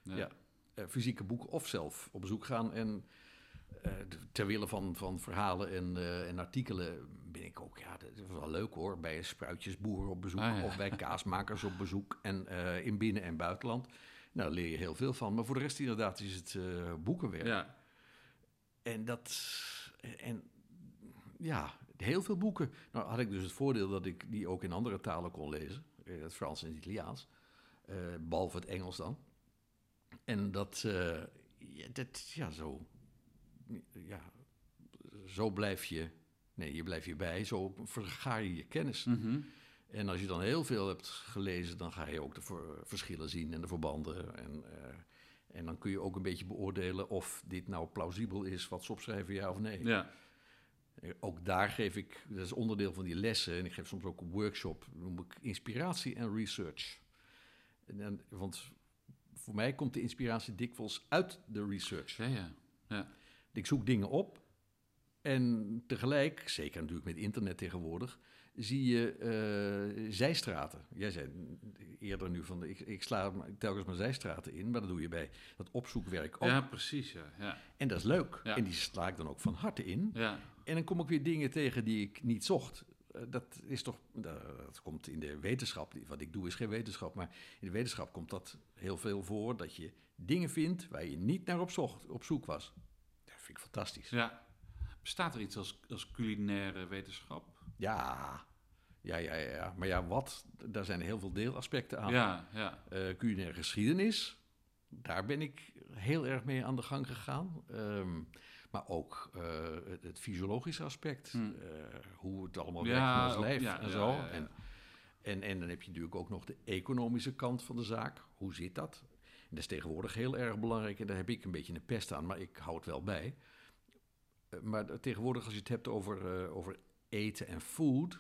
Ja. Ja. Eh, fysieke boeken of zelf op bezoek gaan. En d- ter wille van, van verhalen en, eh, en artikelen ben ik ook, ja, dat is wel leuk hoor, bij spruitjesboeren op bezoek Ah, ja. of bij kaasmakers op bezoek en in binnen- en buitenland. Nou, daar leer je heel veel van. Maar voor de rest inderdaad is het eh, boekenwerk. Ja. En dat. En ja, heel veel boeken. Nou had ik dus het voordeel dat ik die ook in andere talen kon lezen. eh, Het Frans en het Italiaans. eh, behalve het Engels dan. En dat. ja, dat ja, zo. Ja, zo blijf je. Nee, je blijft hierbij. Zo vergaar je je kennis. Mhm. En als je dan heel veel hebt gelezen, dan ga je ook de verschillen zien en de verbanden. En, eh, en dan kun je ook een beetje beoordelen of dit nou plausibel is wat ze opschrijven, ja of nee. Ja. Eh, Ook daar geef ik, dat is onderdeel van die lessen, en ik geef soms ook een workshop, noem ik inspiratie en research. En, dan- want voor mij komt de inspiratie dikwijls uit de research. Ja, ja. Ja. Ik zoek dingen op en tegelijk, zeker natuurlijk met internet tegenwoordig, zie je eh, zijstraten. Jij zei eerder nu van, ik, ik sla telkens mijn zijstraten in, maar dat doe je bij dat opzoekwerk ook. ja, precies. Ja. Ja. En dat is leuk. Ja. En die sla ik dan ook van harte in. ja. En dan kom ik weer dingen tegen die ik niet zocht. Eh, Dat is toch, dat komt in de wetenschap, wat ik doe is geen wetenschap, maar in de wetenschap komt dat heel veel voor, dat je dingen vindt waar je niet naar op, zocht, op zoek was. Dat vind ik fantastisch. ja. Bestaat er iets als, als culinaire wetenschap? Ja, ja, ja, ja. Maar ja, wat? Daar zijn heel veel deelaspecten aan. Ja, ja. Eh, culinaire geschiedenis, daar ben ik heel erg mee aan de gang gegaan. Ehm, maar ook eh, het, het fysiologische aspect, Hm. eh, hoe het allemaal Ja, werkt in ons lijf ja, en zo. ja. En, en, en dan heb je natuurlijk ook nog de economische kant van de zaak. Hoe zit dat? En dat is tegenwoordig heel erg belangrijk en daar heb ik een beetje een pest aan, maar ik hou het wel bij. Maar tegenwoordig, als je het hebt over, over eten en food,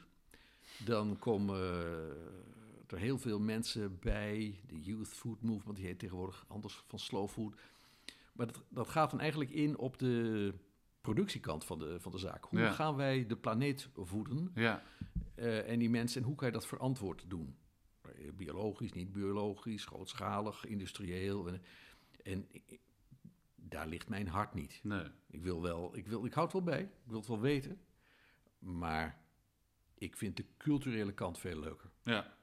dan komen er heel veel mensen bij. De Youth Food Movement, die heet tegenwoordig anders van Slow Food. Maar dat, dat gaat dan eigenlijk in op de productiekant van de, van de zaak. Hoe Ja. gaan wij de planeet voeden? Ja, eh, en die mensen, en hoe kan je dat verantwoord doen? Biologisch, niet biologisch, grootschalig, industrieel. En, en daar ligt mijn hart niet. nee. Ik wil wel, ik, wil, ik houd wel bij, ik wil het wel weten. Maar ik vind de culturele kant veel leuker. Ja,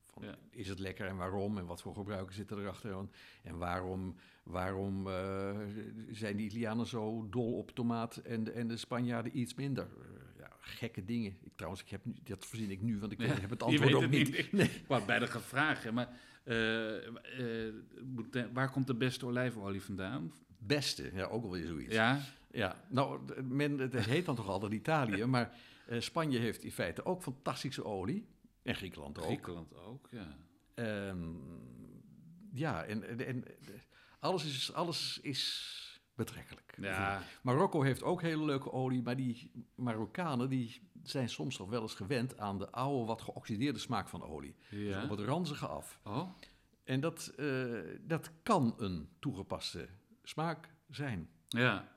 Van, Ja. Is het lekker en waarom? En wat voor gebruiken zitten erachter? En, en waarom, waarom eh, zijn die Italianen zo dol op tomaat en de, en de Spanjaarden iets minder? Eh, ja, gekke dingen. Ik, trouwens, ik heb, nu- dat verzin ik nu, want ik Ja, heb het antwoord ook niet. niet. Nee. Ik wou bijna vragen, maar eh, waar komt de beste olijfolie vandaan? Beste, ja, ook alweer zoiets. Ja, Ja, nou, men, het heet dan toch altijd Italië, maar eh, Spanje heeft in feite ook fantastische olie. En Griekenland ook. Griekenland ook, ja. Ehm, ja, en, en, en alles, is, alles is betrekkelijk. Ja, Marokko heeft ook hele leuke olie, maar die Marokkanen die zijn soms nog wel eens gewend aan de oude, wat geoxideerde smaak van olie. Dus ja. op het ranzige af. Oh, En dat, eh, dat kan een toegepaste smaak zijn. ja.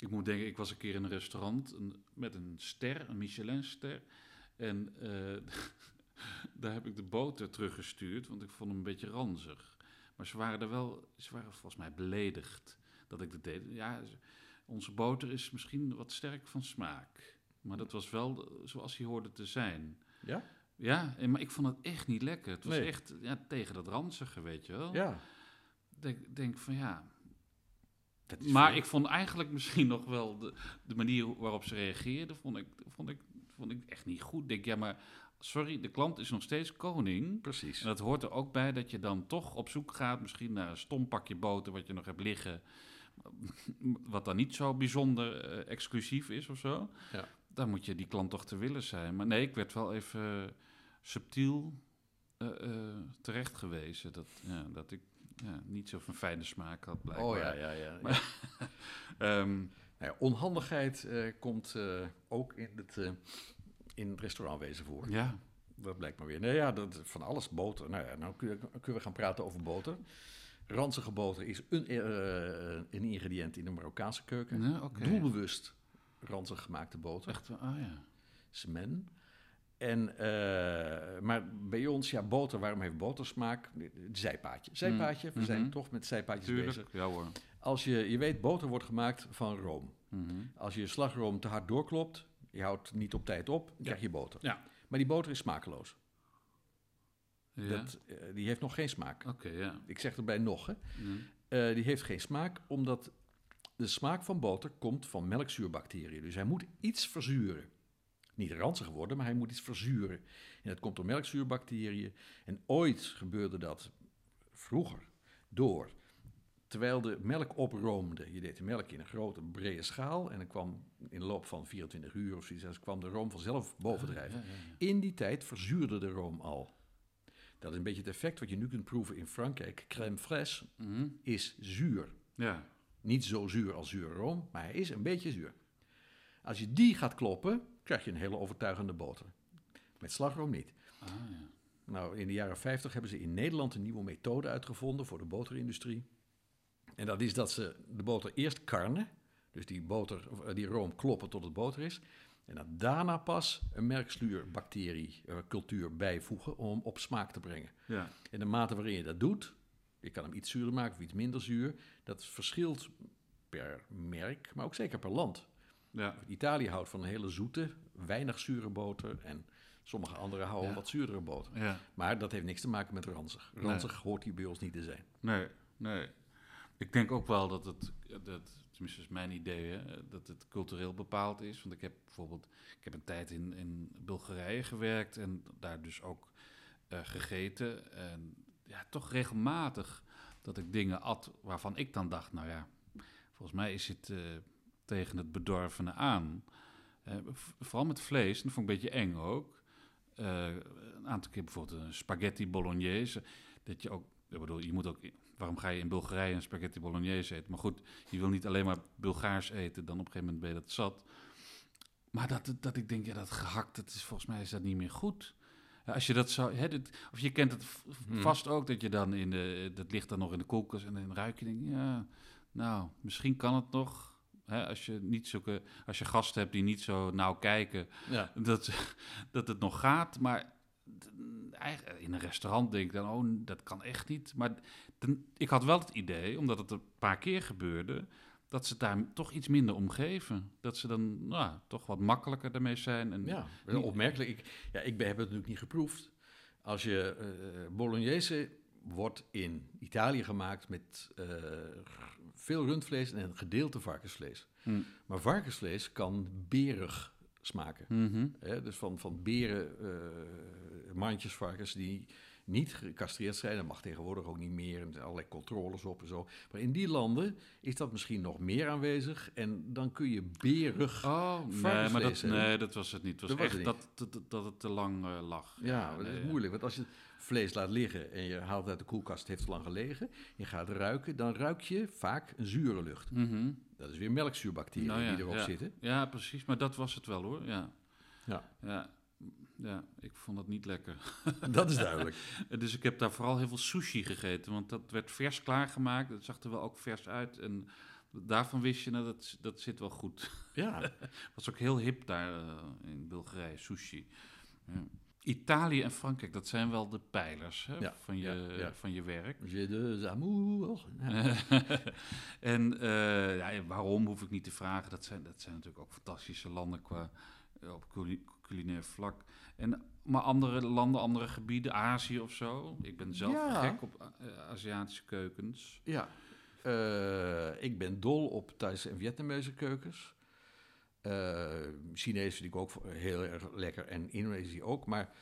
Ik moet denken, ik was een keer in een restaurant een- met een ster, een Michelinster. En eh, daar heb ik de boter teruggestuurd, want ik vond hem een beetje ranzig. Maar ze waren er wel, ze waren volgens mij beledigd dat ik dat deed. Ja, ze- onze boter is misschien wat sterk van smaak. Maar dat was wel zoals hij hoorde te zijn. Ja? Ja, maar ik vond het echt niet lekker. Het was Nee. echt ja, tegen dat ranzige, weet je wel. Ja. Denk, denk van ja. Maar veel. ik vond eigenlijk misschien nog wel de, de manier waarop ze reageerden, vond ik, vond, ik, vond ik echt niet goed. Ik Denk ja, maar sorry, de klant is nog steeds koning. Precies. En dat hoort er ook bij dat je dan toch op zoek gaat, misschien naar een stom pakje boter wat je nog hebt liggen. Wat dan niet zo bijzonder eh, exclusief is of zo. Ja. Dan moet je die klant toch te willen zijn. Maar nee, ik werd wel even subtiel eh, eh, terecht gewezen. Dat, ja, dat ik ja, niet zo van fijne smaak had blijkbaar. Oh ja, ja, ja. Maar- Ehm, Nou ja, onhandigheid eh, komt eh, ook in het, eh, in het restaurantwezen voor. ja. Dat blijkt maar weer. Nee, ja, dat, van alles boter. Nou ja, nou kunnen we gaan praten over boter. Ranzige boter is een, een ingrediënt in de Marokkaanse keuken. Ja. Doelbewust ranzig gemaakte boter. Echt, ah ja. Semen. En, eh, maar bij ons, ja, boter, waarom heeft boter smaak? Zijpaadje. Zijpaadje, we Mhm. zijn toch met zijpaadjes Tuurlijk, bezig. ja hoor. Als je, je weet, boter wordt gemaakt van room. Mhm. Als je slagroom te hard doorklopt, je houdt niet op tijd op, dan Ja. krijg je boter. Ja. Maar die boter is smakeloos. Ja, Dat, eh, die heeft nog geen smaak. oké, ja. Ik zeg erbij nog, hè. Mhm. Eh, die heeft geen smaak, omdat de smaak van boter komt van melkzuurbacteriën. Dus hij moet iets verzuren. Niet ranzig worden, maar hij moet iets verzuren. En dat komt door melkzuurbacteriën. En ooit gebeurde dat vroeger door. Terwijl de melk oproomde, je deed de melk in een grote brede schaal en dan kwam in de loop van 24 uur of zoiets, kwam de room vanzelf bovendrijven. Ja, ja, ja. In die tijd verzuurde de room al. Dat is een beetje het effect wat je nu kunt proeven in Frankrijk. Crème fraîche Mhm. is zuur. Ja. Niet zo zuur als zure room, maar hij is een beetje zuur. Als je die gaat kloppen, krijg je een hele overtuigende boter. Met slagroom niet. Ah, ja. Nou, in de jaren 50 hebben ze in Nederland een nieuwe methode uitgevonden voor de boterindustrie. En dat is dat ze de boter eerst karnen, dus die, boter, eh, die room kloppen tot het boter is. En dan daarna pas een merksluurbacterie eh, bijvoegen om hem op smaak te brengen. ja. En de mate waarin je dat doet, je kan hem iets zuurder maken of iets minder zuur, dat verschilt per merk, maar ook zeker per land. Ja. Italië houdt van een hele zoete, weinig zure boter en sommige anderen houden Ja. wat zuurdere boter. Ja. Maar dat heeft niks te maken met ranzig. Nee. Ranzig hoort hier bij ons niet te zijn. Nee, nee. Ik denk ook wel dat het, dat, tenminste is mijn idee, hè, dat het cultureel bepaald is. Want ik heb bijvoorbeeld, ik heb een tijd in, in Bulgarije gewerkt en daar dus ook eh, gegeten. En ja, toch regelmatig dat ik dingen at waarvan ik dan dacht, nou ja, volgens mij is het eh, tegen het bedorvene aan. Eh, vooral met vlees, en dat vond ik een beetje eng ook. Eh, een aantal keer bijvoorbeeld een spaghetti bolognese. Dat je ook, ik bedoel, je moet ook, waarom ga je in Bulgarije een spaghetti bolognese eten? Maar goed, je wil niet alleen maar Bulgaars eten, dan op een gegeven moment ben je dat zat. Maar dat, dat ik denk, ja, dat gehakt, dat is, volgens mij is dat niet meer goed. Ja, als je dat zou, hè, dit, of je kent het Hmm. vast ook, dat je dan in de, dat ligt dan nog in de koelkast en dan ruik je, denk, ja, nou, misschien kan het nog. Hè, als je niet zulke, als je gasten hebt die niet zo nauw kijken, Ja. dat, dat het nog gaat. Maar in een restaurant denk ik dan, oh, dat kan echt niet. Maar dan, ik had wel het idee, omdat het een paar keer gebeurde, dat ze daar toch iets minder om geven. Dat ze dan nou, toch wat makkelijker ermee zijn. En, Ja, wel opmerkelijk. Ik, ja, ik heb het natuurlijk niet geproefd. Als je eh bolognese wordt in Italië gemaakt met eh, veel rundvlees en een gedeelte varkensvlees. Hm. Maar varkensvlees kan berig smaken. Mhm. Dus van, van beren, mandjesvarkens die niet gecastreerd zijn. Dat mag tegenwoordig ook niet meer. En er zijn allerlei controles op en zo. Maar in die landen is dat misschien nog meer aanwezig. En dan kun je berig... Oh, nee, Varkensvlees, maar dat, nee, dat was het niet. Het was Dat was echt het niet. dat, dat, dat het te lang eh, lag. Ja, dat nee, is ja. moeilijk. Want als je vlees laat liggen en je haalt het uit de koelkast, het heeft lang gelegen. Je gaat ruiken, dan ruik je vaak een zure lucht. Mhm. Dat is weer melkzuurbacteriën Nou ja, die erop ja. zitten. Ja, precies. Maar dat was het wel hoor. Ja. Ja. Ja. Ja, ik vond het niet lekker. Dat is duidelijk. Dus ik heb daar vooral heel veel sushi gegeten, want dat werd vers klaargemaakt. Het zag er wel ook vers uit. En Daarvan wist je, nou, dat, dat zit wel goed. Ja, was ook heel hip daar eh, in Bulgarije, sushi. Ja. Italië en Frankrijk, dat zijn wel de pijlers hè, Ja, van, je, ja, ja. van je werk. j'ai de amour. Ja. en eh, ja, waarom hoef ik niet te vragen. Dat zijn, dat zijn natuurlijk ook fantastische landen qua, eh, op culi- culinair vlak. En, maar andere landen, andere gebieden, Azië of zo. Ik ben zelf gek op eh, Aziatische keukens. Ja, ik ben dol op Thaise en Vietnamese keukens. Eh Chinees vind ik ook heel erg lekker en Indonesië ook. Maar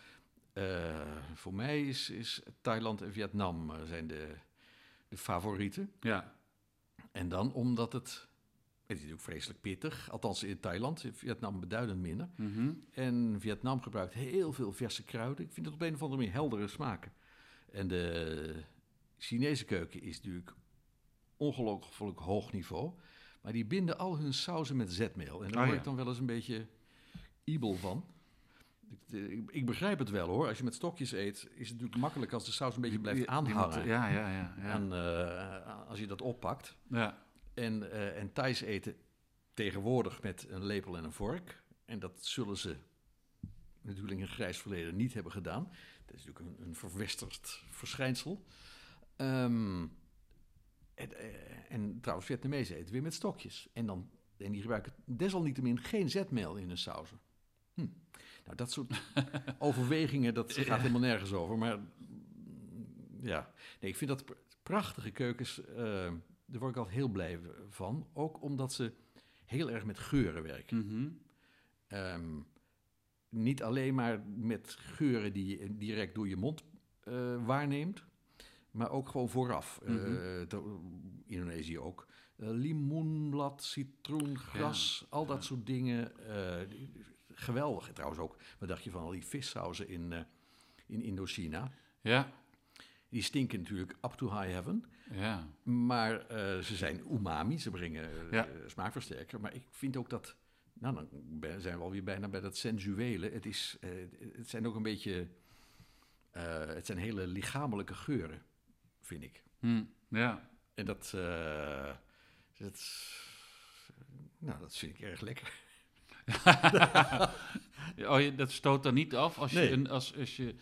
eh, voor mij is, is Thailand en Vietnam eh, zijn de, de favorieten. Ja, En dan omdat het... Het is natuurlijk vreselijk pittig, althans in Thailand. In Vietnam beduidend minder. mhm. En Vietnam gebruikt heel veel verse kruiden. Ik vind het op een of andere manier heldere smaken. En de Chinese keuken is natuurlijk ongelooflijk hoog niveau. Maar die binden al hun sauzen met zetmeel. En daar Ah, word ik dan wel eens een beetje ibel van. Ik, ik, begrijp het wel hoor. Als je met stokjes eet, is het natuurlijk makkelijk als de saus een beetje blijft aanhangen. moet- ja, ja, ja. ja. En eh, als je dat oppakt. ja. En, eh en Thais eten tegenwoordig met een lepel en een vork. En dat zullen ze natuurlijk in een grijs verleden niet hebben gedaan. Dat is natuurlijk een, een verwesterd verschijnsel. Ehm, en, eh, en trouwens, Vietnamezen eten weer met stokjes. En, dan, en die gebruiken desalniettemin geen zetmeel in hun sauzen. Hm. Nou, dat soort overwegingen, dat gaat helemaal nergens over. Maar ja, nee, ik vind dat pr- prachtige keukens, eh, daar word ik altijd heel blij van. Ook omdat ze heel erg met geuren werken. Mhm. Ehm, niet alleen maar met geuren die je direct door je mond eh, waarneemt, maar ook gewoon vooraf. Eh, Mhm. to- Indonesië ook. Eh, limoenblad, citroen, gras, al dat ja. soort dingen. eh, geweldig. En trouwens ook, wat dacht je van al die vissauzen in, eh, in Indochina? Ja, Die stinken natuurlijk up to high heaven. ja. Maar eh, ze zijn umami, ze brengen eh, Ja. smaakversterker. Maar ik vind ook dat, nou dan zijn we alweer bijna bij dat sensuele. Het, is, eh, het zijn ook een beetje, eh, het zijn hele lichamelijke geuren, vind ik. Hm, ja. En dat, eh, dat, nou dat vind ik erg lekker. Oh, je, dat stoot dan niet af als je, een, als, als je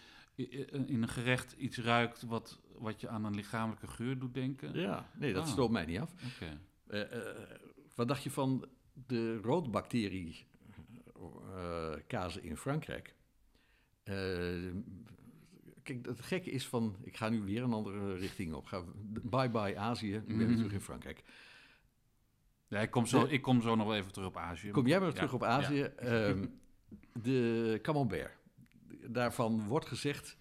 in een gerecht iets ruikt wat, wat je aan een lichamelijke geur doet denken? Ja, nee, dat Ah. stoot mij niet af. Oké. Eh, eh, wat dacht je van de roodbacterie eh, kazen in Frankrijk? Kijk, het gekke is van, ik ga nu weer een andere richting op. Ga, bye bye Azië, ik ben weer Mhm. terug in Frankrijk. Ja, ik, kom zo, De- ik kom zo nog wel even terug op Azië. Kom jij maar Ja, terug op ja. Azië. Ehm, de camembert. Daarvan wordt gezegd,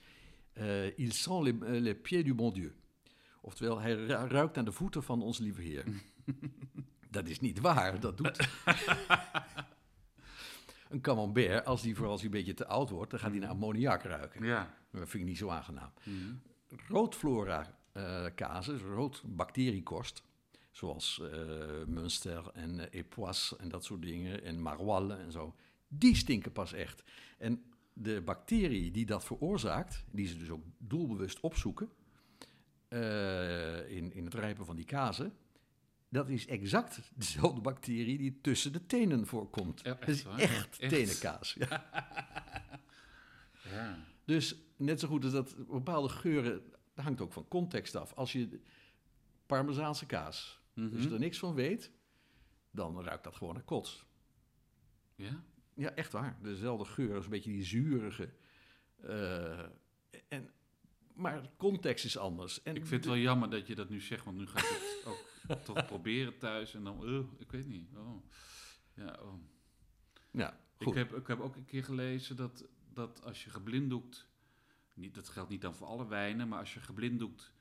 eh, il sent les, eh, les pieds du bon Dieu. Oftewel, hij ru- ruikt naar de voeten van onze lieve Heer. dat is niet waar, dat doet... een camembert, als die vooral als een beetje te oud wordt, dan gaat hij naar ammoniak ruiken. Ja. Dat vind ik niet zo aangenaam. Mhm. Roodflora eh kazen, rood bacteriekost, zoals eh Münster en eh, Epoisse en dat soort dingen, en Maroilles en zo, die stinken pas echt. En de bacterie die dat veroorzaakt, die ze dus ook doelbewust opzoeken eh, in, in het rijpen van die kazen, dat is exact dezelfde bacterie die tussen de tenen voorkomt. Ja, echt dat is waar? echt, Echt? tenenkaas. Ja. Ja. Dus net zo goed als dat bepaalde geuren, dat hangt ook van context af. Als je Parmezaanse kaas, Mhm. er niks van weet, dan ruikt dat gewoon naar kots. ja? Ja, echt waar. Dezelfde geur, als een beetje die zurige. eh, en, maar context is anders. En Ik vind het wel jammer dat je dat nu zegt, want nu ga ik het ook toch proberen thuis en dan, uh, ik weet niet. Oh. Ja, oh. Ja, Ik goed. heb, ik heb ook een keer gelezen dat, dat als je geblinddoekt, niet, dat geldt niet dan voor alle wijnen, maar als je geblinddoekt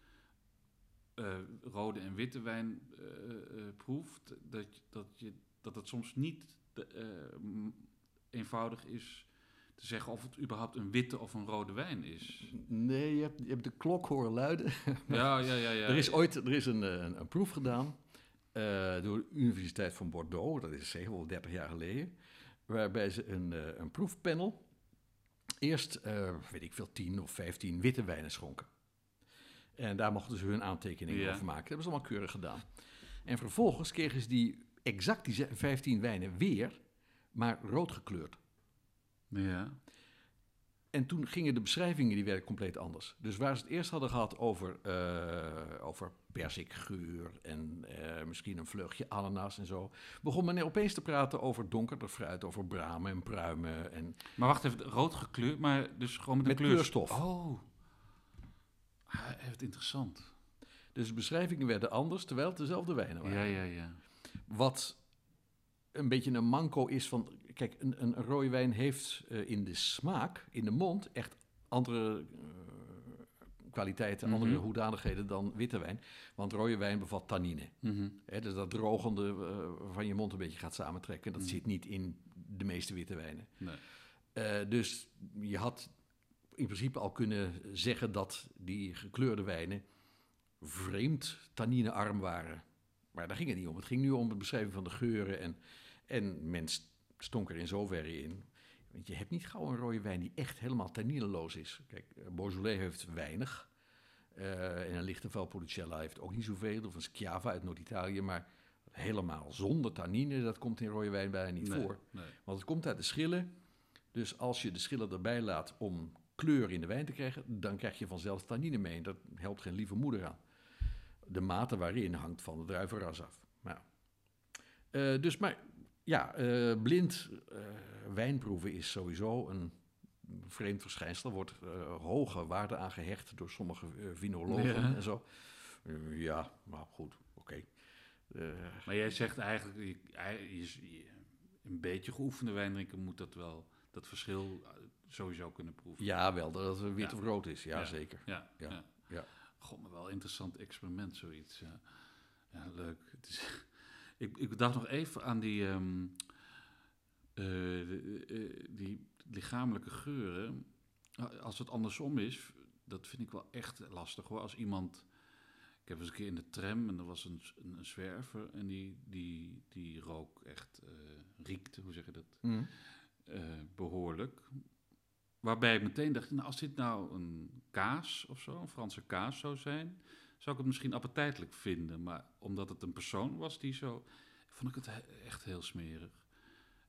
eh, rode en witte wijn eh, eh, proeft, dat, dat, je, dat het soms niet de, eh, eenvoudig is te zeggen of het überhaupt een witte of een rode wijn is. Nee, je hebt, je hebt de klok horen luiden. Ja, ja, ja. ja. er is ooit er is een, eh, een, een proef gedaan eh, door de Universiteit van Bordeaux, dat is zeker wel 30 jaar geleden, waarbij ze een, eh, een proefpanel eerst, weet ik veel, 10 of 15 witte wijnen schonken. En daar mochten ze hun aantekeningen Ja. over maken. Dat hebben ze allemaal keurig gedaan. En vervolgens kregen ze die, exact die ze- 15 wijnen weer, maar rood gekleurd. Ja. En toen gingen de beschrijvingen, die werden compleet anders. Dus waar ze het eerst hadden gehad over, eh over persikgeur en eh, misschien een vleugje ananas en zo, begon men opeens te praten over donkerder fruit, over bramen en pruimen. En Maar wacht even, rood gekleurd, maar dus gewoon met, Met kleur- kleurstof. Oh. Ah, interessant. dus de beschrijvingen werden anders, terwijl het dezelfde wijnen waren. Ja, ja, ja. Wat een beetje een manco is van... Kijk, een, een rode wijn heeft eh, in de smaak, in de mond, echt andere eh, kwaliteiten, Mhm. andere hoedanigheden dan witte wijn. Want rode wijn bevat tannine. Mhm. Hè, dus dat drogende eh, van je mond een beetje gaat samentrekken. Dat Mhm. zit niet in de meeste witte wijnen. Nee. Dus je had in principe al kunnen zeggen dat die gekleurde wijnen vreemd tanninearm waren. Maar daar ging het niet om. Het ging nu om de beschrijving van de geuren. En, en men st- stonk er in zoverre in. Want je hebt niet gauw een rode wijn die echt helemaal tannineloos is. Kijk, eh, Beaujolais heeft weinig. Eh, en een lichte Valpolicella heeft ook niet zoveel. Of een Schiava uit Noord-Italië. Maar helemaal zonder tannine, dat komt in rode wijn bijna niet Nee, voor. nee. Want het komt uit de schillen. Dus als je de schillen erbij laat om kleur in de wijn te krijgen, dan krijg je vanzelf tannine mee. En dat helpt geen lieve moeder aan. De mate waarin hangt van de druivenras af. Nou, eh, dus maar ja, eh, blind eh, wijnproeven is sowieso een vreemd verschijnsel. Er wordt eh, hoge waarde aan gehecht door sommige vinologen Ja. en zo. Ja, maar goed, oké. Maar jij zegt eigenlijk, je, je- een beetje geoefende wijndrinker moet dat wel, dat verschil sowieso kunnen proeven. ja, wel dat het wit Ja. of rood is, ja, Ja. zeker. Ja, Ja. God, maar wel een interessant experiment, zoiets. Ja, ja leuk. Het is, ik, ik dacht nog even aan die, ehm, eh, de- eh, die lichamelijke geuren. Als het andersom is, dat vind ik wel echt lastig hoor. Als iemand. Ik heb eens een keer in de tram en er was een, een, een zwerver en die, die, die rook echt, eh riekte, hoe zeg je dat? Mm. eh, behoorlijk. Waarbij ik meteen dacht, nou, als dit nou een kaas of zo, een Franse kaas zou zijn, zou ik het misschien appetijtelijk vinden. Maar omdat het een persoon was die zo, vond ik het he- echt heel smerig.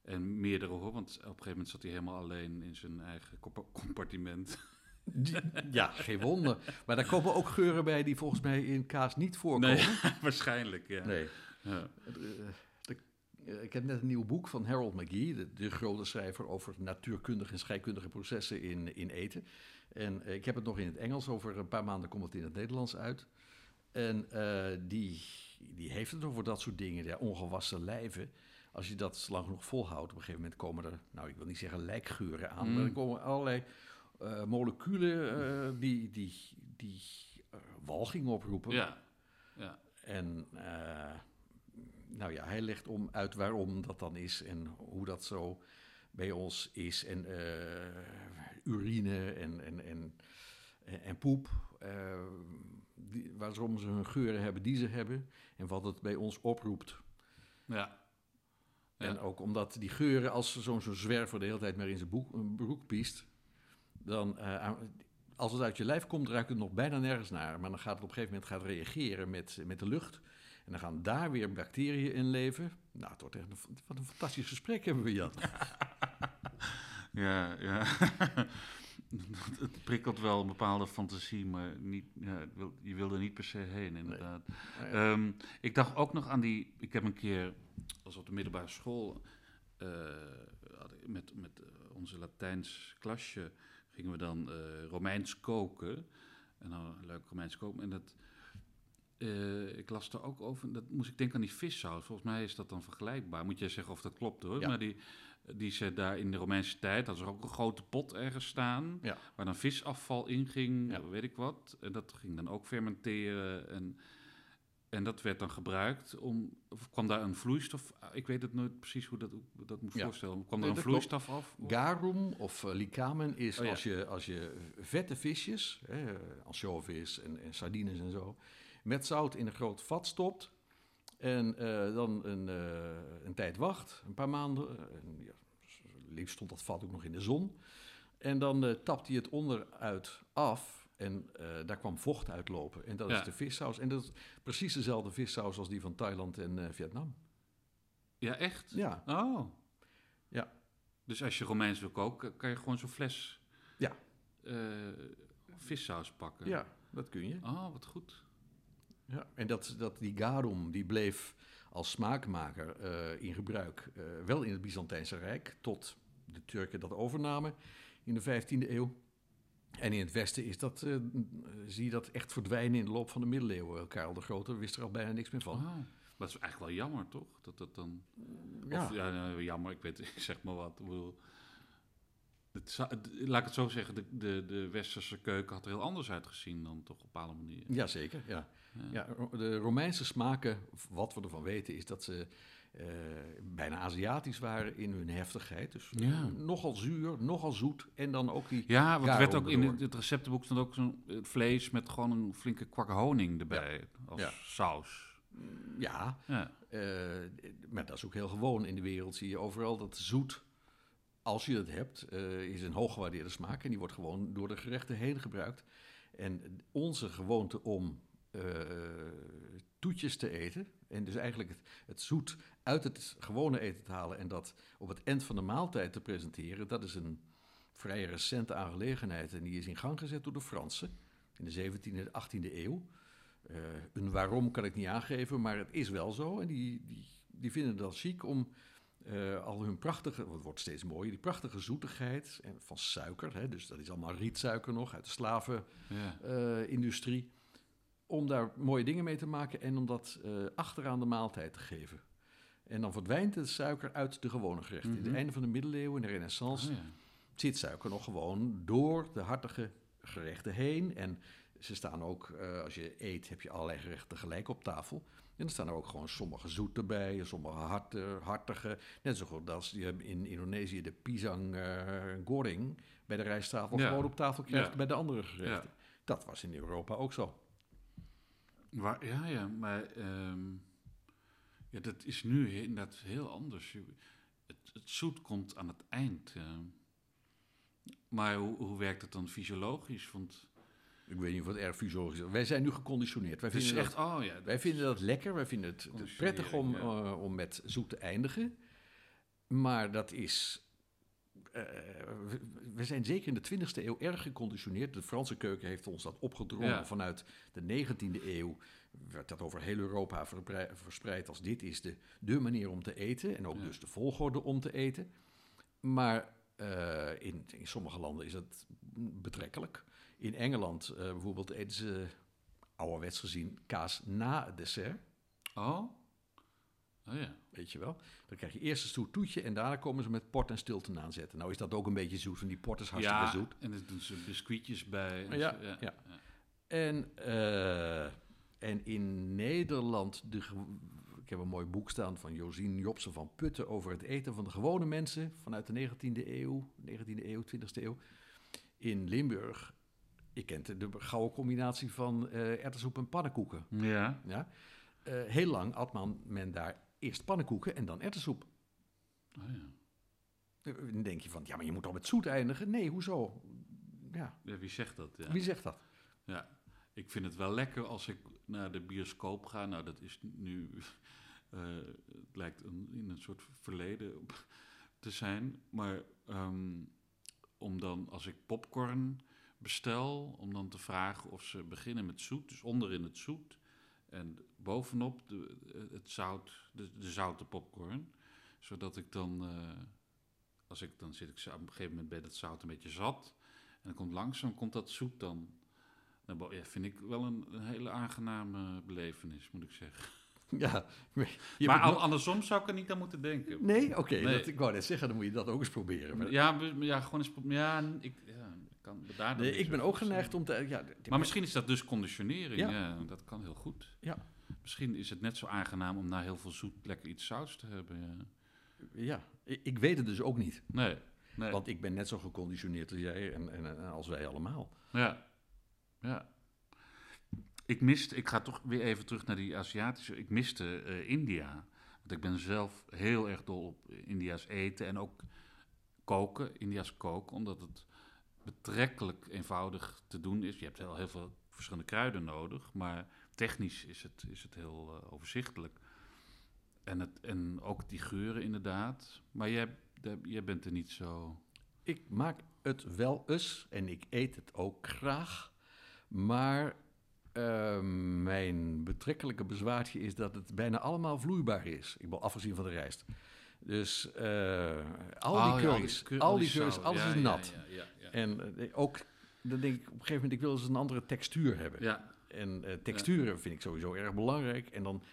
En meerdere hoor, want op een gegeven moment zat hij helemaal alleen in zijn eigen compa- compartiment. Die- Ja, geen wonder. Maar daar komen ook geuren bij die volgens mij in kaas niet voorkomen. Nee, waarschijnlijk, ja. Nee. Ja. Eh, de- eh, ik heb net een nieuw boek van Harold McGee, de, de grote schrijver over natuurkundige en scheikundige processen in, in eten. En eh, ik heb het nog in het Engels, over een paar maanden komt het in het Nederlands uit. En eh, die, die heeft het over dat soort dingen, ja, ongewassen lijven. Als je dat lang genoeg volhoudt, op een gegeven moment komen er, nou ik wil niet zeggen lijkgeuren aan, Mm. maar er komen allerlei eh, moleculen eh, die, die, die eh, walging oproepen. Ja. ja. En nou ja, hij legt om uit waarom dat dan is en hoe dat zo bij ons is. En urine en, en, en, en, en poep. Die, waarom ze hun geuren hebben die ze hebben. En wat het bij ons oproept. ja. Ja. En ook omdat die geuren, als zo'n zo'n zwerver de hele tijd maar in zijn boek, broek piest, dan, eh, als het uit je lijf komt, ruikt het nog bijna nergens naar. Maar dan gaat het op een gegeven moment gaat reageren met, met de lucht. En dan gaan daar weer bacteriën in leven. Nou, het wordt echt een, wat een fantastisch gesprek hebben we, Jan. Ja, ja. het prikkelt wel een bepaalde fantasie, maar niet, ja, je wil er niet per se heen, inderdaad. Nou ja. Ehm, ik dacht ook nog aan die... Ik heb een keer, als op de middelbare school... eh, met, met eh, onze Latijns klasje gingen we dan eh, Romeins koken. En dan een leuk Romeins koken. En dat... ik las er ook over, dat moest ik denken aan die vissaus. Volgens mij is dat dan vergelijkbaar. Moet jij zeggen of dat klopt hoor. Ja. Maar die, die ze daar in de Romeinse tijd, hadden ze ook een grote pot ergens staan. Ja. Waar dan visafval in ging, Ja. weet ik wat. En dat ging dan ook fermenteren. En, en dat werd dan gebruikt om. Of kwam daar een vloeistof. Ik weet het nooit precies hoe dat, hoe dat moet Ja. voorstellen. Kwam Nee, er een klopt. vloeistof af? Of- Garum of eh, licamen is Oh als, je, als je vette visjes, hè, ansjovis en, en sardines en zo, met zout in een groot vat stopt. En eh, dan een, eh, een tijd wacht, een paar maanden. eh, en ja, liefst stond dat vat ook nog in de zon. En dan tapt hij het onderuit af. En daar kwam vocht uitlopen. En dat Ja. is de vissaus. En dat is precies dezelfde vissaus als die van Thailand en Vietnam. Ja, echt? Ja, Oh. Ja. Dus als je Romeins wil koken, kan je gewoon zo'n fles Ja. vissaus pakken? ja dat kun je. Oh, wat goed. Ja. En dat, dat die garum, die bleef als smaakmaker eh, in gebruik. eh, wel in het Byzantijnse Rijk, tot de Turken dat overnamen in de 15e eeuw. En in het Westen is dat, eh, zie je dat echt verdwijnen in de loop van de middeleeuwen. Karel de Grote wist er al bijna niks meer van. Oh. Dat is eigenlijk wel jammer, toch? Dat dat dan... Ja. Of, ja, nou, jammer, ik weet, ik zeg maar wat. Ik bedoel, het, laat ik het zo zeggen, de, de, de westerse keuken had er heel anders uitgezien dan toch op een bepaalde manier. Jazeker, ja. Ja. ja. De Romeinse smaken, wat we ervan weten, is dat ze eh, bijna Aziatisch waren in hun heftigheid. Dus Ja. nogal zuur, nogal zoet. En dan ook die... Ja, want werd ook in het, het receptenboek stond ook zo'n eh, vlees met gewoon een flinke kwak honing erbij als Ja. saus. Ja, Ja. eh, maar dat is ook heel gewoon in de wereld. Zie je overal dat zoet, als je het hebt, eh, is een hooggewaardeerde smaak. En die wordt gewoon door de gerechten heen gebruikt. En onze gewoonte om eh, toetjes te eten, en dus eigenlijk het, het zoet uit het gewone eten te halen en dat op het eind van de maaltijd te presenteren, dat is een vrij recente aangelegenheid. En die is in gang gezet door de Fransen in de 17e en 18e eeuw. Eh, een waarom kan ik niet aangeven, maar het is wel zo. En die, die, die vinden dat chic om eh, al hun prachtige, het wordt steeds mooier, die prachtige zoetigheid en van suiker, hè, dus dat is allemaal rietsuiker nog uit de Ja. slavenindustrie, om daar mooie dingen mee te maken en om dat eh, achteraan de maaltijd te geven. En dan verdwijnt de suiker uit de gewone gerechten. In Mhm. het einde van de middeleeuwen, in de renaissance, Oh, ja. zit suiker nog gewoon door de hartige gerechten heen. En ze staan ook, eh, als je eet, heb je allerlei gerechten tegelijk op tafel. En er staan er ook gewoon sommige zoete bij, sommige hart, eh, hartige. Net zo goed als je in Indonesië de pisang eh, goreng bij de rijsttafel Ja. gewoon op tafel krijgt Ja. bij de andere gerechten. Ja. Dat was in Europa ook zo. Waar, ja, ja, maar ehm, ja, dat is nu he- inderdaad heel anders. Je- Het, het zoet komt aan het eind. ja. Maar hoe, hoe werkt het dan fysiologisch? Want Ik weet niet of het erg fysiologisch is. Wij zijn nu geconditioneerd. Wij vinden echt, dat oh ja. Wij vinden dat lekker, wij vinden het prettig om, ja. eh, om met zoet te eindigen. Maar dat is. eh, we, we zijn zeker in de 20e eeuw erg geconditioneerd. De Franse keuken heeft ons dat opgedrongen. Ja. Vanuit de 19e eeuw werd dat over heel Europa verspreid als dit is de, de manier om te eten. En ook dus de volgorde om te eten. Maar eh, in, in sommige landen is dat betrekkelijk. In Engeland eh, bijvoorbeeld eten ze, ouderwets gezien, kaas na het dessert. Oh? Oh ja. Weet je wel? Dan krijg je eerst een stoet toetje en daarna komen ze met port en stilte aanzetten. Nou is dat ook een beetje zoet, want die port is hartstikke ja, zoet. en dan doen ze biscuitjes bij. en Ja, zo, ja. En, eh, en in Nederland, de, ik heb een mooi boek staan van Josien Jobsen van Putten over het eten van de gewone mensen vanuit de 19e eeuw, 19e eeuw, 20e eeuw. In Limburg, ik kent de, de gouden combinatie van eh erwtensoep en pannenkoeken. Ja. Ja? Eh, heel lang at man, men daar eerst pannenkoeken en dan erwtensoep. Oh ja. Eh, Dan denk je van, ja, maar je moet toch met zoet eindigen? Nee, hoezo? Ja, ja, wie zegt dat? Ja. wie zegt dat? Ja, ik vind het wel lekker als ik naar de bioscoop ga. Nou, dat is nu. het lijkt een, in een soort verleden te zijn. Maar ehm, om dan, als ik popcorn bestel, om dan te vragen of ze beginnen met zoet. Dus onderin het zoet. En bovenop de, het zout, de, de zoute popcorn. Zodat ik dan. eh, als ik dan zit ik op een gegeven moment bij dat zout een beetje zat. En dan komt langzaam komt dat zoet dan bo- ja, vind ik wel een, een hele aangename belevenis, moet ik zeggen. Ja, maar an- nog- andersom zou ik er niet aan moeten denken. Nee? Oké, Nee. dat- ik wou net zeggen, dan moet je dat ook eens proberen. Maar, Ja, ja, gewoon eens... pro- Ja, ik, ja, kan daar dan nee, ik ben ook goed geneigd zijn. om te... Ja, Maar misschien is dat dus conditionering. Ja. Ja. dat kan heel goed. Ja. Misschien is het net zo aangenaam om na heel veel zoet lekker iets zouts te hebben. Ja. ja, ik, ik weet het dus ook niet. Nee, nee. Want ik ben net zo geconditioneerd als jij en, en, en als wij allemaal. Ja, ja. Ik miste, ik ga toch weer even terug naar die Aziatische. Ik miste eh, India. Want ik ben zelf heel erg dol op India's eten en ook koken, India's koken, omdat het betrekkelijk eenvoudig te doen is. Je hebt heel, heel veel verschillende kruiden nodig, maar technisch is het, is het heel eh, overzichtelijk. En, het, en ook die geuren inderdaad. Maar jij, de- jij bent er niet zo... Ik maak het wel eens en ik eet het ook graag. Maar eh, mijn betrekkelijke bezwaartje is dat het bijna allemaal vloeibaar is. Ik ben afgezien van de rijst. Dus eh, al Oh, die ja, curry's, cur- al die curry's, alles Ja, is nat. Ja. En eh, ook, dan denk ik op een gegeven moment, ik wil eens een andere textuur hebben. ja, En eh, texturen vind ik sowieso erg belangrijk. En dan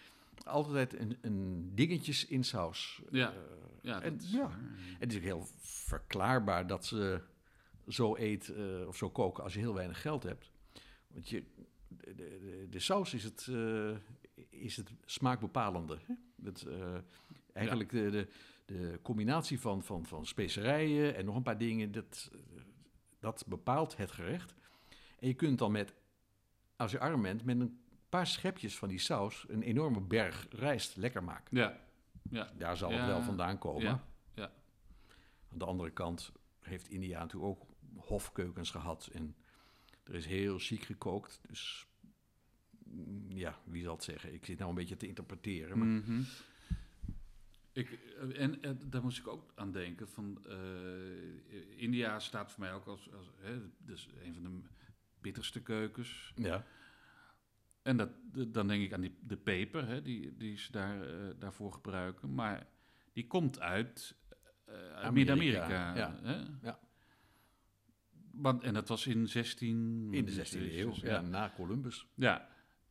altijd een, een dingetjes in saus. Ja. Eh, ja, en is ja, het is ook heel verklaarbaar dat ze zo eet of zo koken als je heel weinig geld hebt. Want je, de, de, de saus is het, is het smaakbepalende. Dat, eigenlijk de, de, de combinatie van, van, van specerijen en nog een paar dingen, dat, dat bepaalt het gerecht. En je kunt dan met, als je arm bent, met een paar schepjes van die saus een enorme berg rijst lekker maken. Ja, ja. Daar zal Ja, het wel vandaan komen. ja, ja. Aan de andere kant heeft India natuurlijk ook hofkeukens gehad. En er is heel chic gekookt. Dus mm, ja, wie zal het zeggen? Ik zit nou een beetje te interpreteren. Maar Mhm. Ik, eh, en eh, daar moest ik ook aan denken. Van, eh, India staat voor mij ook als, als hè, dus een van de bitterste keukens. ja, En dat, dan denk ik aan die, de peper, hè, die, die ze daar, daarvoor gebruiken. Maar die komt uit, Amerika, Midden-Amerika. ja. Hè? Ja. Want, en dat was in 16... in de 16e eeuw, ja, Ja. na Columbus. ja.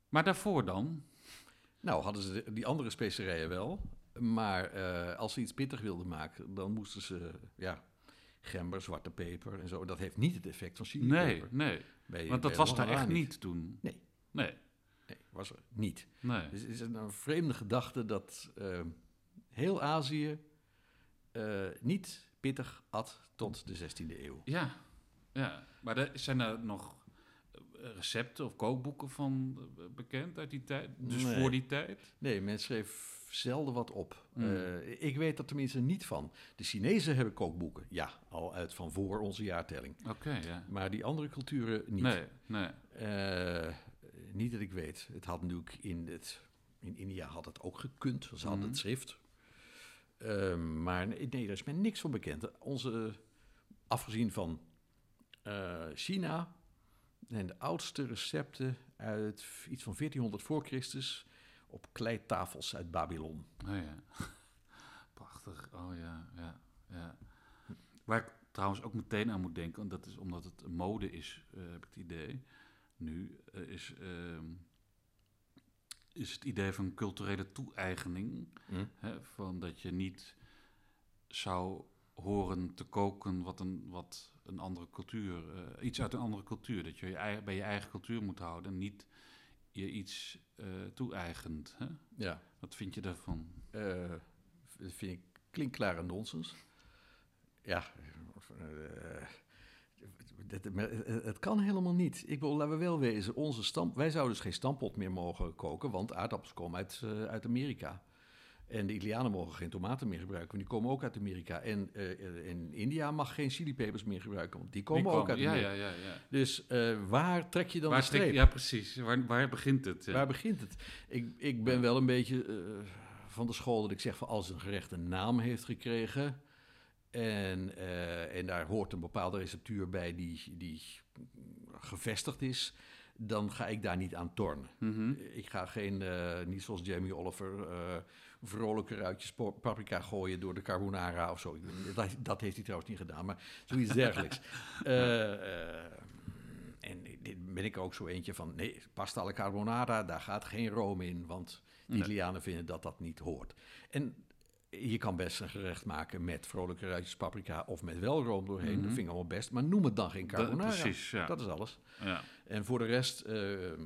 Maar daarvoor dan? Nou, hadden ze die andere specerijen wel. Maar eh, als ze iets pittig wilden maken, dan moesten ze, ja, gember, zwarte peper en zo. Dat heeft niet het effect van Nee, chilipeper. nee. Bij- Want dat was daar echt niet toen. Nee. Nee, Nee, was er niet. nee. Dus het is een, een vreemde gedachte dat eh, heel Azië eh, niet pittig at tot de 16e eeuw. Ja, ja. Maar er, zijn er nog eh, recepten of kookboeken van bekend uit die tijd? Dus Nee. voor die tijd? Nee, men schreef zelden wat op. Mm. Eh, ik weet er tenminste niet van. De Chinezen hebben kookboeken, ja, al uit van voor onze jaartelling. Oké, ja. Maar die andere culturen niet. Nee, nee. Eh, niet dat ik weet. Het had natuurlijk in, het, in India had het ook gekund. Ze hadden Mhm. het schrift. Eh, maar nee, daar is mij niks van bekend. Onze, afgezien van eh, China, zijn de oudste recepten uit iets van 1400 voor Christus op kleitafels uit Babylon. Oh ja. Prachtig. Oh ja, ja, ja. Waar ik trouwens ook meteen aan moet denken, en dat is omdat het een mode is, eh, heb ik het idee, nu, eh, is, ehm, is het idee van culturele toe-eigening. Hm? Hè, van dat je niet zou horen te koken wat een, wat een andere cultuur, eh, iets uit een andere cultuur. Dat je, je bij je eigen cultuur moet houden en niet je iets eh toe-eigent. Hè? Ja, Wat vind je daarvan? dat vind ik klinkklare nonsens. Ja, eh, het, kan helemaal niet. Ik wil, laten we wel wezen, onze stamp, wij zouden dus geen stampot meer mogen koken, want aardappels komen uit, uit Amerika. En de Italianen mogen geen tomaten meer gebruiken, want die komen ook uit Amerika. En eh, in India mag geen chilipepers meer gebruiken, want die komen Die ook uit ja, Amerika. ja, ja, ja. Dus eh, waar trek je dan Waar de streep? ja, precies. Waar, waar begint het? Ja. Waar begint het? Ik, ik ben wel een beetje eh, van de school dat ik zeg van als een gerecht een naam heeft gekregen. En, en daar hoort een bepaalde receptuur bij die, die gevestigd is. Dan ga ik daar niet aan tornen. Mhm. Ik ga geen, niet zoals Jamie Oliver, vrolijke ruitjes paprika gooien door de carbonara of zo. Dat, dat heeft hij trouwens niet gedaan, maar zoiets dergelijks. Eh, eh, en dit ben ik ook zo eentje van, nee, pasta alla carbonara, daar gaat geen room in, want de. Italianen vinden dat dat niet hoort. En je kan best een gerecht maken met vrolijke ruitjes paprika of met wel room doorheen. Mhm. Dat vind ik allemaal best, maar noem het dan geen Dat- carbonara. precies, ja. Dat is alles. ja. En voor de rest, ehm,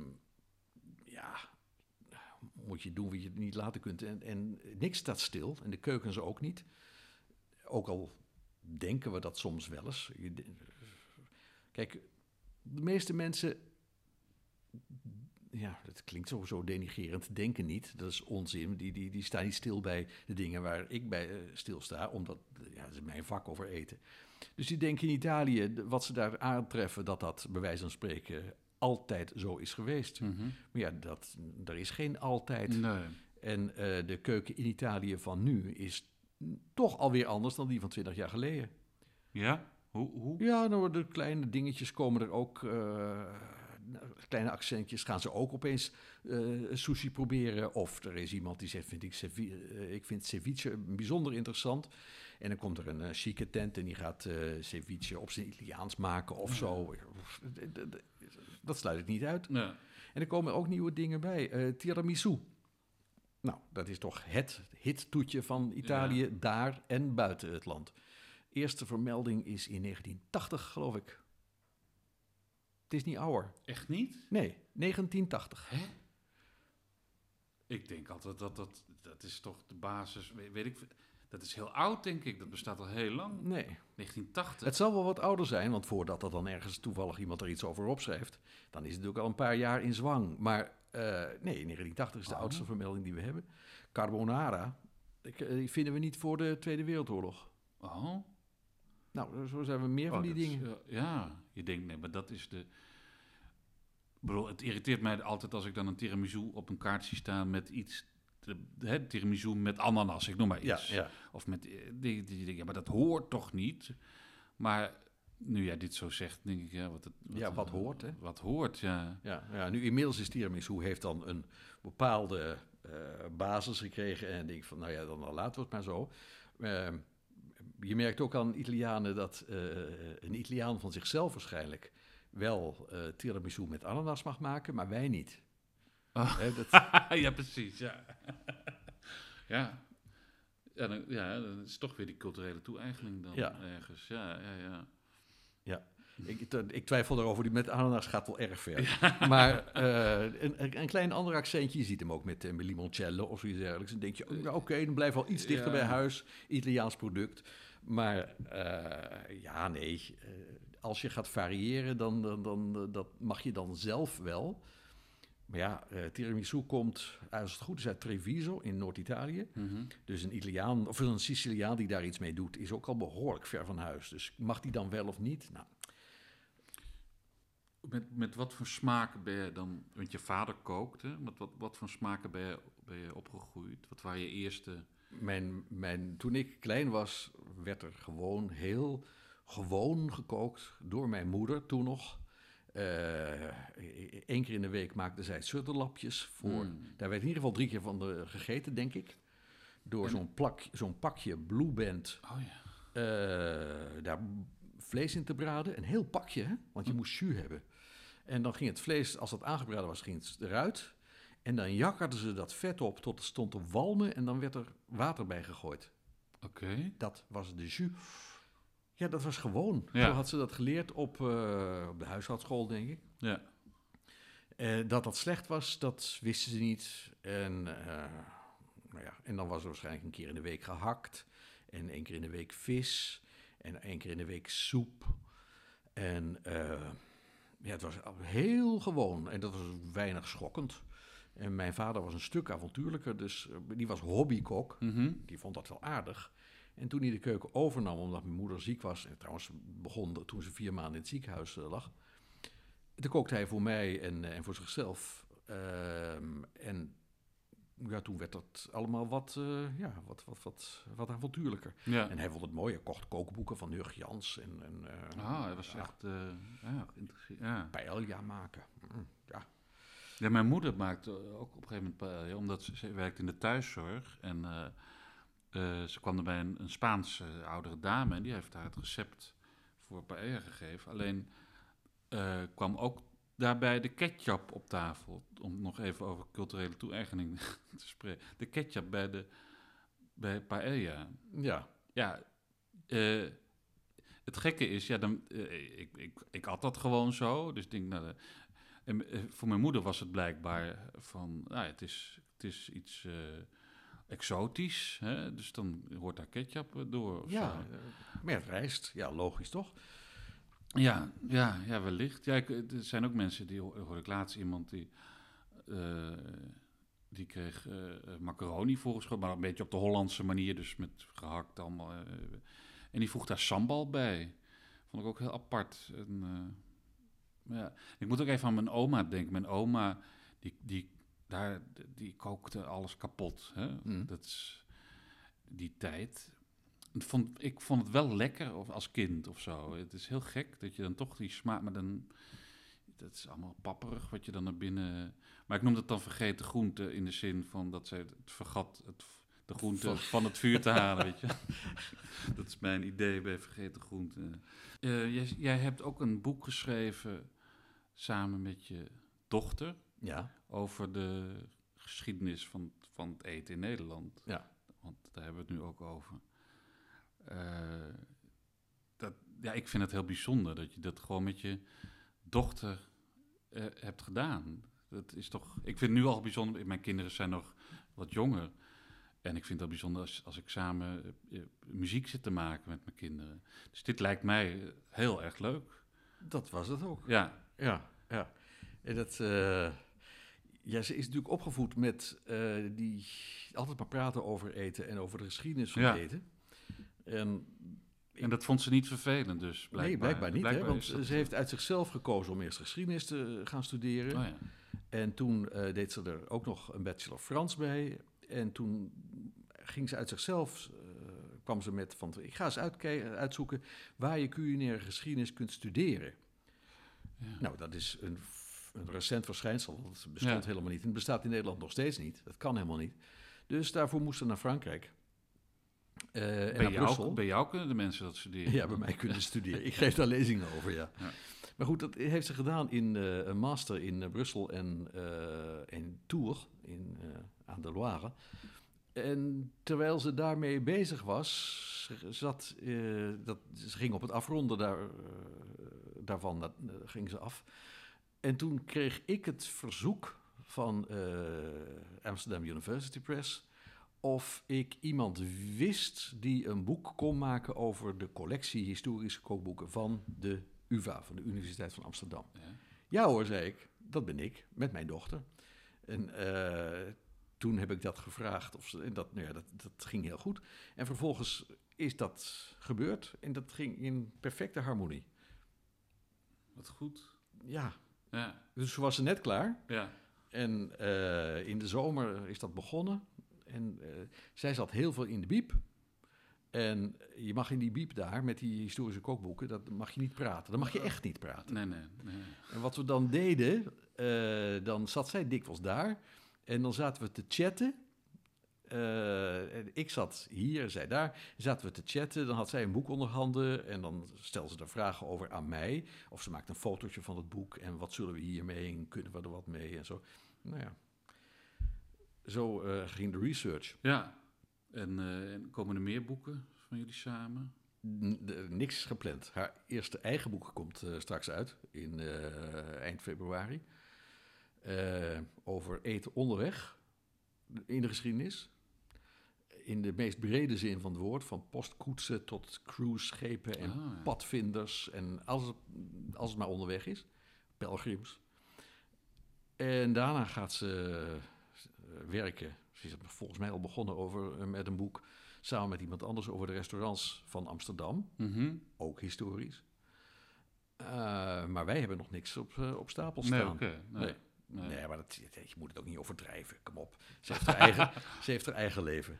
ja, moet je doen wat je niet laten kunt. En, en niks staat stil, en de keukens ook niet. Ook al denken we dat soms wel eens. Kijk, de meeste mensen, ja, dat klinkt zo denigerend, denken niet. Dat is onzin. Die, die, die staan niet stil bij de dingen waar ik bij eh, stilsta, omdat ja, dat is mijn vak over eten. Dus die denken in Italië, wat ze daar aantreffen, dat dat bij wijze van spreken altijd zo is geweest. Mhm. Maar ja, dat, er is geen altijd. Nee. En eh, de keuken in Italië van nu is toch alweer anders dan die van 20 jaar geleden. Ja? Hoe? hoe? Ja, nou, de kleine dingetjes komen er ook. eh, kleine accentjes gaan ze ook opeens eh, sushi proberen. Of er is iemand die zegt: vind ik, eh, ik vind ceviche bijzonder interessant. En dan komt er een chique tent en die gaat ceviche op zijn Italiaans maken of zo. Dat sluit ik niet uit. En er komen ook nieuwe dingen bij. Eh, tiramisu. Nou, dat is toch het hittoetje van Italië, daar en buiten het land. Eerste vermelding is in 1980, geloof ik. Het is niet ouder. Echt niet? Nee, 1980. Hè? Ik denk altijd dat dat, dat is toch de basis, weet ik, dat is heel oud denk ik, dat bestaat al heel lang. Nee. 1980. Het zal wel wat ouder zijn, want voordat er dan ergens toevallig iemand er iets over opschrijft, dan is het natuurlijk al een paar jaar in zwang. Maar eh, nee, 1980 is de Oh. oudste vermelding die we hebben. Carbonara, eh, die vinden we niet voor de Tweede Wereldoorlog. Oh. Nou, zo zijn we meer van Oh, die is- dingen. ja, ja, je denkt, nee, maar dat is de... Ik bedoel, het irriteert mij altijd als ik dan een tiramisu op een kaart zie staan met iets... De, tiramisu met ananas, ik noem maar Ja, iets. ja. Of met... eh, Die, die, die, ja, maar dat hoort toch niet? Maar nu jij dit zo zegt, denk ik, ja, wat, het, Ja, wat hoort, hè? Wat hoort, ja. Ja, ja, nu inmiddels is tiramisu heeft dan een bepaalde eh, basis gekregen. En ik denk van, nou ja, dan laten we het maar zo. Eh, je merkt ook aan Italianen dat eh, een Italiaan van zichzelf waarschijnlijk wel tiramisu met ananas mag maken, maar wij niet. Ah. Hè, dat, ja, precies, ja. ja. Ja, dan, ja, dan is toch weer die culturele toe-eigening dan Ja. ergens. Ja, ja, ja. ja. Ik, ik twijfel erover, die met ananas gaat wel erg ver. Maar eh, een, een klein ander accentje, je ziet hem ook met, eh, met limoncello of zoiets dergelijks. Dan denk je, oh, oké, dan blijf wel iets dichter bij huis, Italiaans product. Maar eh, ja, nee, als je gaat variëren, dan, dan, dan dat mag je dan zelf wel. Maar ja, eh, tiramisu komt, als het goed is, uit Treviso in Noord-Italië. Mhm. Dus een Italiaan, of een Siciliaan die daar iets mee doet, is ook al behoorlijk ver van huis. Dus mag die dan wel of niet? Nou, Met, met wat voor smaken ben je dan, want je vader kookte, met wat, wat voor smaken ben je, ben je opgegroeid? Wat waren je eerste... Mijn, mijn, toen ik klein was, werd er gewoon heel gewoon gekookt door mijn moeder toen nog. Eén keer in de week maakte zij sutterlapjes voor. Mm. Daar werd in ieder geval drie keer van de, gegeten, denk ik. Door zo'n, plak, zo'n pakje Blue Band Oh ja. eh, daar vlees in te braden. Een heel pakje, hè? want je Hm. moest jus hebben. En dan ging het vlees, als het aangebraden was, ging het eruit. En dan jakkerden ze dat vet op tot het stond te walmen en dan werd er water bij gegooid. Oké. Dat was de jus. Ja, dat was gewoon. Ja. Zo had ze dat geleerd op, eh, op de huishoudschool, denk ik. Ja. Eh, dat dat slecht was, dat wisten ze niet. En, eh, nou ja, en dan was er waarschijnlijk een keer in de week gehakt. En één keer in de week vis. En één keer in de week soep. En ja, het was heel gewoon. En dat was weinig schokkend. En mijn vader was een stuk avontuurlijker. Dus die was hobbykok. Mhm. Die vond dat wel aardig. En toen hij de keuken overnam, omdat mijn moeder ziek was... en trouwens begon toen ze vier maanden in het ziekenhuis eh, lag... toen kookte hij voor mij en, eh, en voor zichzelf. Ehm, en ja, toen werd dat allemaal wat, eh, ja, wat, wat, wat, wat avontuurlijker. Ja. En hij vond het mooi. Hij kocht kookboeken van Hurg Jans en, en Ah, hij was ja, echt eh, ja, geïnteresseerd. Ja. paella maken. Mm, ja. Ja, mijn moeder maakte ook op een gegeven moment paella, omdat ze, ze werkte in de thuiszorg. En eh, ze kwam er bij een, een Spaanse oudere dame en die heeft haar het recept voor paella gegeven. Alleen eh, kwam ook daarbij de ketchup op tafel, om nog even over culturele toe-eigening te spreken. De ketchup bij, de, bij paella. ja, Ja, eh, het gekke is, ja, dan, ik, ik, ik had dat gewoon zo. Dus ik denk, nou, de- en, voor mijn moeder was het blijkbaar van, nou, het is, het is iets exotisch. Hè? Dus dan hoort daar ketchup eh, door. Of ja zo. eh, met rijst. Ja, logisch toch? Ja, ja, ja, wellicht. Ja, ik, er zijn ook mensen, die ho- hoorde ik laatst iemand die, eh, die kreeg eh, eh, macaroni voorgeschoten, maar een beetje op de Hollandse manier, dus met gehakt allemaal. eh, En die vroeg daar sambal bij. Vond ik ook heel apart. En, eh, ja. Ik moet ook even aan mijn oma denken. Mijn oma, die, die, daar, die kookte alles kapot. Hè? Mm. Dat is die tijd. Ik vond, ik vond het wel lekker of als kind of zo. Het is heel gek dat je dan toch die smaak... Maar dan... Dat is allemaal papperig wat je dan naar binnen... Maar ik noem dat dan vergeten groente in de zin van dat zij het vergat... Het, de groente Van- het vuur te halen, weet je. Dat is mijn idee bij vergeten groenten. Eh, jij, jij hebt ook een boek geschreven samen met je dochter Ja, over de geschiedenis van, van het eten in Nederland. Ja. Want daar hebben we het nu ook over. Eh, dat, ja, ik vind het heel bijzonder dat je dat gewoon met je dochter eh, hebt gedaan. Dat is toch, ik vind het nu al bijzonder, mijn kinderen zijn nog wat jonger. En ik vind het bijzonder als, als ik samen eh, muziek zit te maken met mijn kinderen. Dus dit lijkt mij heel erg leuk. dat was het ook. Ja, Ja, ja. En dat, ja, ze is natuurlijk opgevoed met eh, die altijd maar praten over eten en over de geschiedenis van Ja. eten. En en dat vond ze niet vervelend dus, blijkbaar. nee, blijkbaar niet, hè, want ze heeft uit zichzelf gekozen om eerst geschiedenis te gaan studeren. Oh ja. En toen eh, deed ze er ook nog een bachelor Frans bij. En toen ging ze uit zichzelf, eh, kwam ze met van, ik ga eens uitzoeken waar je culinaire geschiedenis kunt studeren. Ja. Nou, dat is een, een recent verschijnsel. Dat bestond Ja. helemaal niet. En het bestaat in Nederland nog steeds niet. Dat kan helemaal niet. Dus daarvoor moest ze naar Frankrijk. Eh, en bij, naar jou, Brussel. bij jou kunnen de mensen dat studeren. Ja, bij mij kunnen studeren. Ik geef daar lezingen over, ja. Ja. Maar goed, dat heeft ze gedaan in eh, een master in eh, Brussel en in Tours, in, aan de Loire. En terwijl ze daarmee bezig was, zat, dat, ze ging op het afronden daar, daarvan, dat, ging ze af. En toen kreeg ik het verzoek van eh, Amsterdam University Press of ik iemand wist die een boek kon maken over de collectie historische kookboeken van de UvA, van de Universiteit van Amsterdam. Ja. Ja hoor, zei ik, dat ben ik, met mijn dochter. En eh, toen heb ik dat gevraagd, of ze, en dat, nou ja, dat, dat ging heel goed. En vervolgens is dat gebeurd en dat ging in perfecte harmonie. Wat goed. Ja, Ja, dus ze was er net klaar. ja. En eh, in de zomer is dat begonnen. En eh, zij zat heel veel in de biep. En je mag in die biep daar, met die historische kookboeken, dat mag je niet praten. Dan mag je echt niet praten. Nee, nee, nee. En wat we dan deden, eh, dan zat zij dikwijls daar. En dan zaten we te chatten. En ik zat hier, zij daar. Zaten we te chatten. Dan had zij een boek onder handen. En dan stelde ze er vragen over aan mij. Of ze maakte een fotootje van het boek. En wat zullen we hiermee? En kunnen we er wat mee? En zo. Nou ja. Zo eh, ging de research. Ja. En, eh, en komen er meer boeken van jullie samen? Niks gepland. Haar eerste eigen boek komt straks uit in eind februari. Over eten onderweg in de geschiedenis. In de meest brede zin van het woord, van postkoetsen tot cruiseschepen en Ah, ja. padvinders en als het, als het maar onderweg is, pelgrims. En daarna gaat ze eh, werken. Ze is volgens mij al begonnen over, eh, met een boek samen met iemand anders over de restaurants van Amsterdam, Mhm. ook historisch. Eh, maar wij hebben nog niks op, op stapel Nee, staan. Nee. Nee. Nee. Nee, maar dat, je moet het ook niet overdrijven. Kom op. Ze heeft haar eigen, ze heeft haar eigen leven.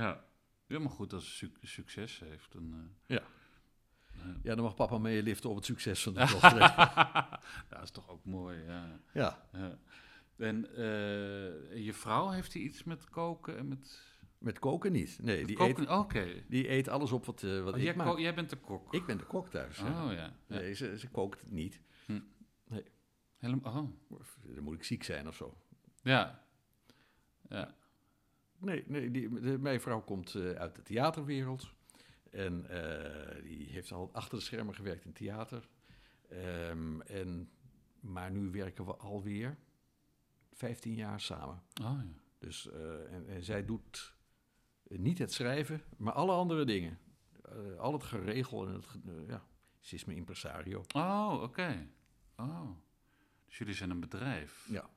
Ja. ja, maar goed, als ze su- succes heeft, dan... eh, Ja. ja. Ja, dan mag papa meeliften op het succes van de dochter. dat is toch ook mooi, ja. ja, ja. En eh, je vrouw, heeft hij iets met koken en met... met koken niet. Nee, die koken? eet, Oké. die eet alles op wat, eh, wat Oh, ik jij, maak. jij bent de kok. Ik ben de kok thuis. Oh ja. ja. Nee, ze, ze kookt niet. Helemaal, oh. Dan moet ik ziek zijn of zo. Ja. Ja. Nee, nee die, de, mijn vrouw komt eh, uit de theaterwereld. En eh, die heeft al achter de schermen gewerkt in theater. Ehm, en, maar nu werken we alweer 15 jaar samen. Oh ja. Dus, eh, en, en zij doet niet het schrijven, maar alle andere dingen. Al het geregel en het, ja, ze is mijn impresario. Oh, oké. Oh. Dus jullie zijn een bedrijf? Ja,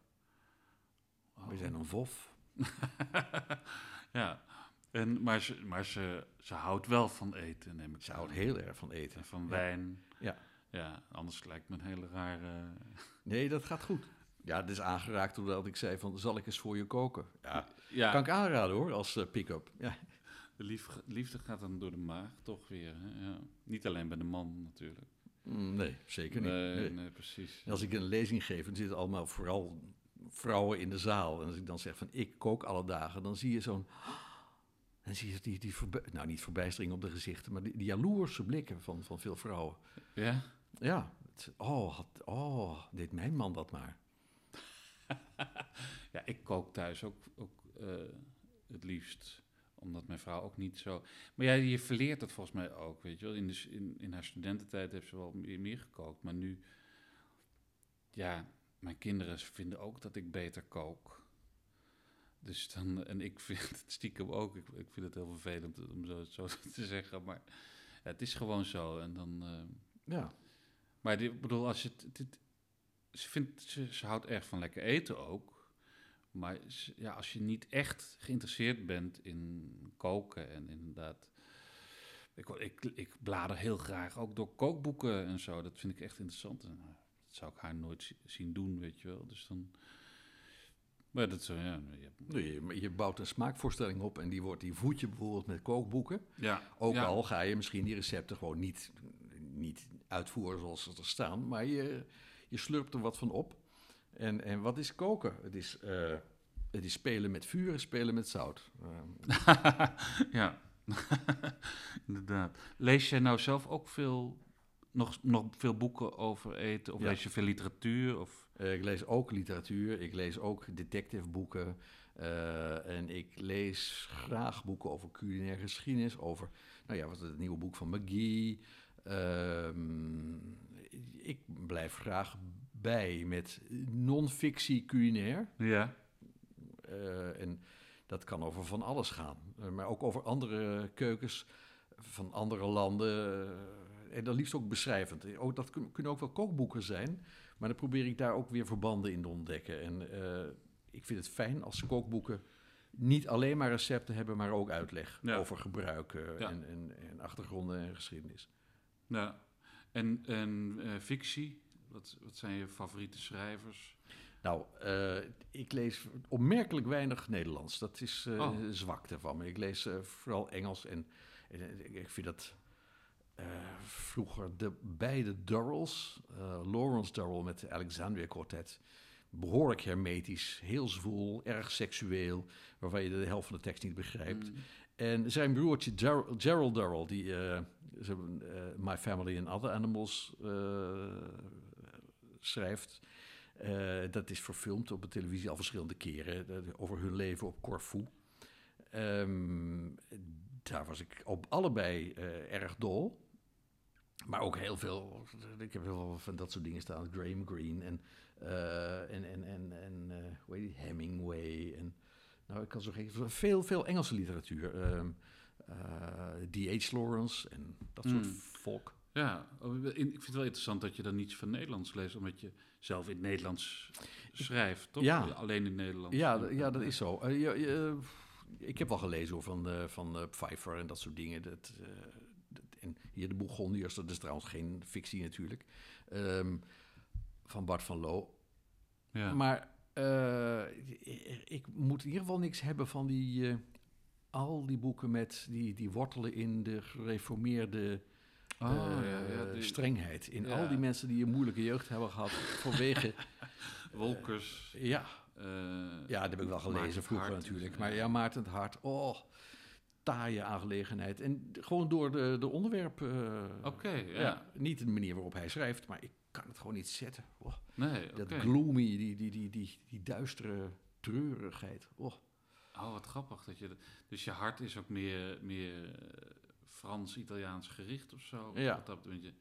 Oh. we zijn een VOF. ja. En, maar ze, maar ze, ze houdt wel van eten, neem ik Ze aan. houdt heel erg van eten. En van Ja. wijn. Ja. Ja, anders lijkt me een hele rare... Nee, dat gaat goed. Ja, het is aangeraakt doordat ik zei van, zal ik eens voor je koken? Ja, Ja, kan ik aanraden hoor, als eh, pick-up. Ja. de lief- liefde gaat dan door de maag, toch weer. Hè? Ja. Niet alleen bij de man natuurlijk. Mm, Nee, zeker niet. Nee, Nee. nee, precies. En Als ik een lezing geef, dan zitten allemaal vooral vrouwen in de zaal. En als ik dan zeg van, ik kook alle dagen, dan zie je zo'n... Dan zie je die, die voorbij- nou niet verbijstering op de gezichten, maar die, die jaloerse blikken van, van veel vrouwen. Ja? Ja, het- oh, had, oh, deed mijn man dat maar. Ja, ik kook thuis ook, ook eh, het liefst. Omdat mijn vrouw ook niet zo... Maar ja, je verleert het volgens mij ook, weet je wel. In, de, in, in haar studententijd heeft ze wel meer, meer gekookt. Maar nu... Ja, mijn kinderen vinden ook dat ik beter kook. Dus dan... En ik vind het stiekem ook. Ik, ik vind het heel vervelend om zo, zo te zeggen. Maar ja, het is gewoon zo. En dan... eh, Ja, maar die- ik bedoel, als je het, dit, ze, vindt, ze, ze houdt erg van lekker eten ook. Maar ze- ja, als je niet echt geïnteresseerd bent in koken en inderdaad... Ik, ik, ik blader heel graag ook door kookboeken en zo. Dat vind ik echt interessant. En, zou ik haar nooit zi- zien doen, weet je wel. Dus dan... Maar dat zo, ja... Je, Nee, maar je bouwt een smaakvoorstelling op en die, wordt, die voed je bijvoorbeeld met kookboeken. ja, Ook ja, al ga je misschien die recepten gewoon niet, niet uitvoeren zoals ze er staan, maar je, je slurpt er wat van op. En, en wat is koken? Het is, eh, het is spelen met vuur en spelen met zout. Ja, inderdaad. Lees jij nou zelf ook veel, nog, nog veel boeken over eten? Of Ja. lees je veel literatuur? Of, eh, ik lees ook literatuur, ik lees ook detectiveboeken. eh, en ik lees graag boeken over culinaire geschiedenis, over nou ja, wat het nieuwe boek van McGee. Ehm, ik blijf graag bij met non-fictie culinair. ja, Eh, en dat kan over van alles gaan. Maar ook over andere keukens van andere landen. En dan liefst ook beschrijvend. Eh, Ook, dat kun- kunnen ook wel kookboeken zijn. Maar dan probeer ik daar ook weer verbanden in te ontdekken. En eh, ik vind het fijn als kookboeken niet alleen maar recepten hebben, maar ook uitleg Ja. over gebruik eh, Ja. en, en, en achtergronden en geschiedenis. ja. En, en fictie? Wat, wat zijn je favoriete schrijvers? Nou, ik lees opmerkelijk weinig Nederlands. Dat is eh Oh. een zwakte van me. Ik lees vooral Engels en, en, ik- vind dat vroeger de beide Durrells, eh, Lawrence Durrell met de Alexandria Quartet, behoorlijk hermetisch, heel zwoel, erg seksueel, waarvan je de helft van de tekst niet begrijpt. Mm, En zijn broertje Ger- Gerald Durrell, die eh, eh, My Family and Other Animals eh, schrijft. Eh, dat is verfilmd op de televisie al verschillende keren eh, over hun leven op Corfu. Ehm, daar was ik op allebei eh, erg dol. Maar ook heel veel, ik heb heel veel van dat soort dingen staan. Graham Greene en, eh, en, en, en, en eh, hoe heet die? Hemingway. En, nou, ik kan zo veel, veel Engelse literatuur. Ehm eh, D.H. Lawrence en dat soort Mm. volk. Ja, oh, ik vind het wel interessant dat je dan niets van Nederlands leest, omdat je zelf in het Nederlands schrijft, toch? Ja. Alleen in Nederlands. Ja, d- ja, dat is zo. Je- je- ik heb wel gelezen hoor, van, van Pfeiffer en dat soort dingen. Dat, dat- en hier de Bourgondiërs, dat is trouwens geen fictie natuurlijk. Ehm, van Bart van Loo. Ja. Maar eh, ik, moet in ieder geval niks hebben van die... eh, al die boeken met die, die wortelen in de gereformeerde Oh, eh, ja, ja, die- strengheid. In ja. al die mensen die een moeilijke jeugd hebben gehad vanwege... Wolkers. ja, Ja, dat heb ik wel gelezen vroeger natuurlijk. dus, Maar ja. ja, Maarten het Hart, oh, taaie aangelegenheid. En gewoon door de, de onderwerp. Oké, ja. ja. Niet de manier waarop hij schrijft, maar ik kan het gewoon niet zetten. Oh, Nee, dat gloomy, die, die, die, die, die duistere treurigheid. Oh. Oh, wat grappig. Dat je, dus je hart is ook meer, meer eh, Frans-Italiaans gericht of zo? Ja. Wat dat, want, je,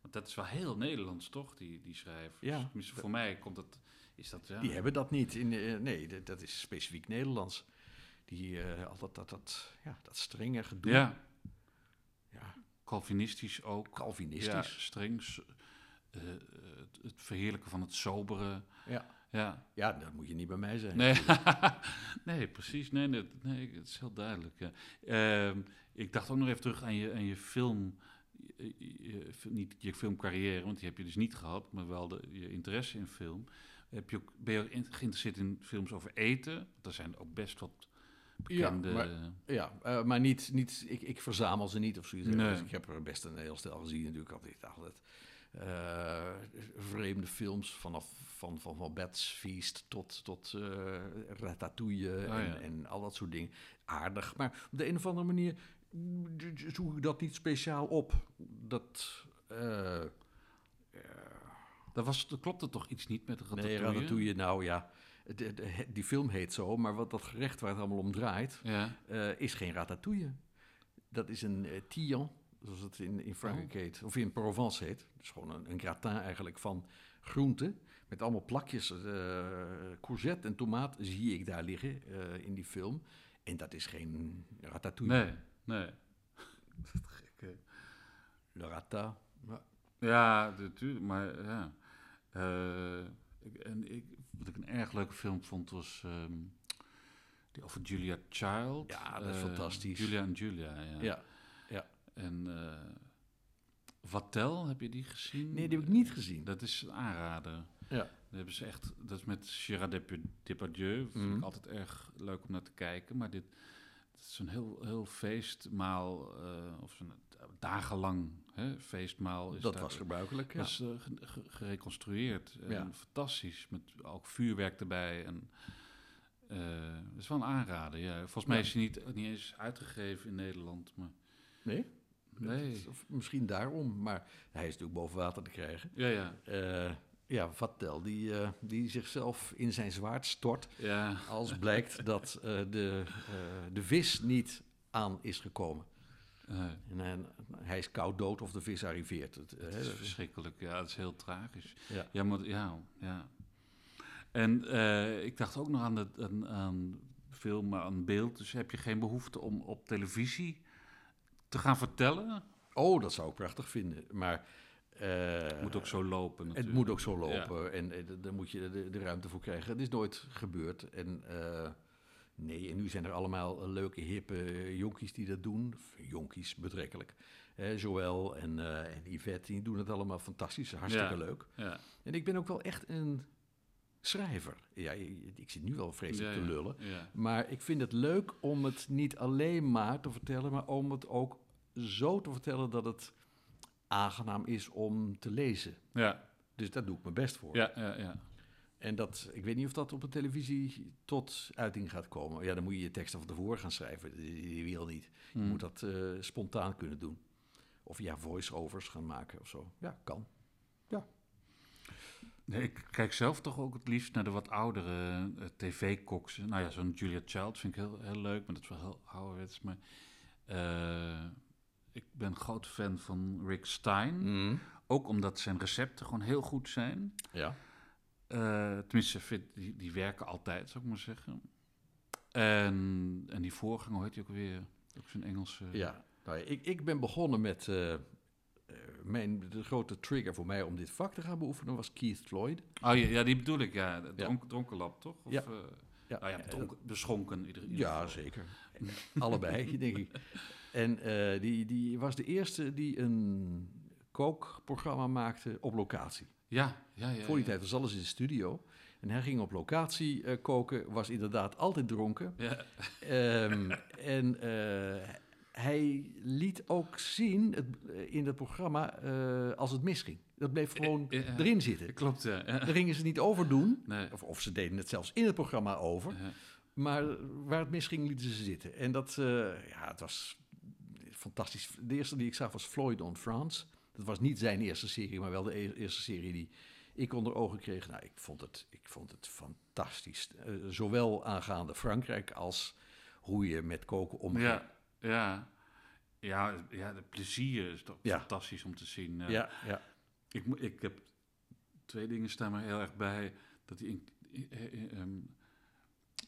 want dat is wel heel Nederlands, toch, die, die schrijvers? Ja. Tenminste, voor mij komt dat, is dat, ja. Die hebben dat niet. In, eh, nee, dat, dat is specifiek Nederlands. Die eh, altijd dat, dat, ja, dat strenge gedoe. Ja, Ja, Calvinistisch ook. Ja, Calvinistisch. streng. s- eh, het, het verheerlijken van het sobere. Ja. ja. Ja, dat moet je niet bij mij zijn. Nee, nee precies. Nee, nee, nee, het is heel duidelijk. Ja. Ehm, ik dacht ook nog even terug aan je, aan je film. je- je- je- niet je filmcarrière, want die heb je dus niet gehad, maar wel de, je interesse in film. Heb je ook, ben je ook in- geïnteresseerd in films over eten? Er zijn ook best wat bekende... maar- Ja, eh, maar niet, niet ik, ik verzamel ze niet of zoiets. Nee. Dus ik heb er best een heel stel gezien natuurlijk altijd. altijd eh, vreemde films vanaf van, van, van Bats Feast tot, tot eh, Ratatouille en, Oh, ja. en al dat soort dingen. Aardig, maar op de een of andere manier zoek ik dat niet speciaal op. Dat... eh, Daar was, er klopte toch iets niet met Ratatouille? Nee, Ratatouille, nou ja, de- de- die film heet zo, maar wat dat gerecht waar het allemaal om draait, Ja, eh, is geen ratatouille. Dat is een uh, tillon, zoals het in, in Frankrijk Oh. heet, of in Provence heet. Dus gewoon een, een gratin eigenlijk van groenten, met allemaal plakjes eh, courgette en tomaat zie ik daar liggen eh, in die film. En dat is geen ratatouille. nee, nee. Gek, hè? Le rata. Ja. Natuurlijk, maar ja. Eh, en ik, wat ik een erg leuke film vond was ehm, die over Julia Child. Ja, dat is Eh, fantastisch. Julia en Julia, ja. Ja. En eh Vatel, heb je die gezien? Nee, die heb ik niet gezien. Dat is een aanrader. Ja. Dat hebben ze echt, dat is met Gérard Depa- Depardieu. Vind Mhm. ik altijd erg leuk om naar te kijken. Maar dit, dit is een heel, heel feestmaal, eh, of zo'n dagenlang hè, feestmaal. Is dat daar- was gebruikelijk. Ja. was eh, ge- ge- gereconstrueerd. En Ja. Fantastisch, met ook vuurwerk erbij. En, eh dat is wel een aanrader, ja. Volgens mij is hij niet, niet eens uitgegeven in Nederland. Maar, Nee? nee. Of misschien daarom, maar hij is natuurlijk boven water te krijgen. Ja, ja. Eh, ja, Vatel, die, eh, die zichzelf in zijn zwaard stort ja. als blijkt dat eh, de, eh, de vis niet aan is gekomen. En hij, hij is koud dood of de vis arriveert. Het, het is verschrikkelijk, ja. Het is heel tragisch. ja. Ja, maar ja, ja. En eh, ik dacht ook nog aan, de, aan, aan film, aan beeld. Dus heb je geen behoefte om op televisie te gaan vertellen? Oh, dat zou ik prachtig vinden. Maar eh, Het moet ook zo lopen het natuurlijk. moet ook zo lopen en eh, daar moet je de, de ruimte voor krijgen. Het is nooit gebeurd. En nee, en nu zijn er allemaal eh, leuke, hippe jonkies die dat doen. Jonkies, betrekkelijk. Eh, Joël en, eh, en Yvette, die doen het allemaal fantastisch. Hartstikke Ja. leuk. Ja, En ik ben ook wel echt een schrijver. Ja, ik zit nu wel vreselijk ja, te lullen. Maar ik vind het leuk om het niet alleen maar te vertellen, maar om het ook zo te vertellen dat het aangenaam is om te lezen. Ja, Dus daar doe ik mijn best voor. ja, ja, ja. En dat, ik weet niet of dat op de televisie tot uiting gaat komen. Ja, dan moet je je teksten van tevoren gaan schrijven. Die, wil niet. Je Hm. moet dat eh, spontaan kunnen doen. Of ja, voice-overs gaan maken of zo. Ja, kan. Nee, ik kijk zelf toch ook het liefst naar de wat oudere eh, tv-koks. Nou ja, zo'n Julia Child vind ik heel, heel leuk, maar dat is wel heel ouderwets. Maar eh, ik ben groot fan van Rick Stein. Ook omdat zijn recepten gewoon heel goed zijn. Ja. Eh, tenminste, vind, die, die werken altijd, zou ik maar zeggen. En, en die voorganger, heet die ook weer? Ook zo'n Engelse... Ja, nou ja, ik, ik ben begonnen met... eh, eh, mijn, de grote trigger voor mij om dit vak te gaan beoefenen was Keith Floyd. Oh ja, ja, die bedoel ik, ja. Dronk, Dronkenlap, toch? Of, Ja. Ja, nou ja, dronken, beschonken in ieder, ieder Ja, geval. zeker. Allebei, denk ik. En die, die was de eerste die een kookprogramma maakte op locatie. Ja, ja, ja. Voor die ja. tijd was alles in de studio. En hij ging op locatie eh, koken, was inderdaad altijd dronken. Ja, Ehm, en eh, hij liet ook zien het, eh, in het programma als het misging. Dat bleef gewoon Ja, ja. erin zitten. klopt, ja. Daar gingen ze niet over doen. Nee. Of, of ze deden het zelfs in het programma over. Maar waar het misging, lieten ze zitten. En dat, ja, het was fantastisch. De eerste die ik zag was Floyd on France. Dat was niet zijn eerste serie, maar wel de e- eerste serie die ik onder ogen kreeg. Nou, ik vond het, ik vond het fantastisch. Eh, zowel aangaande Frankrijk als hoe je met koken omgaat. Ja, ja. Ja, ja, de plezier is toch Ja. fantastisch om te zien. ja. ja, ja. Ik, ik heb twee dingen staan me heel erg bij. Dat hij in, in, in, ehm,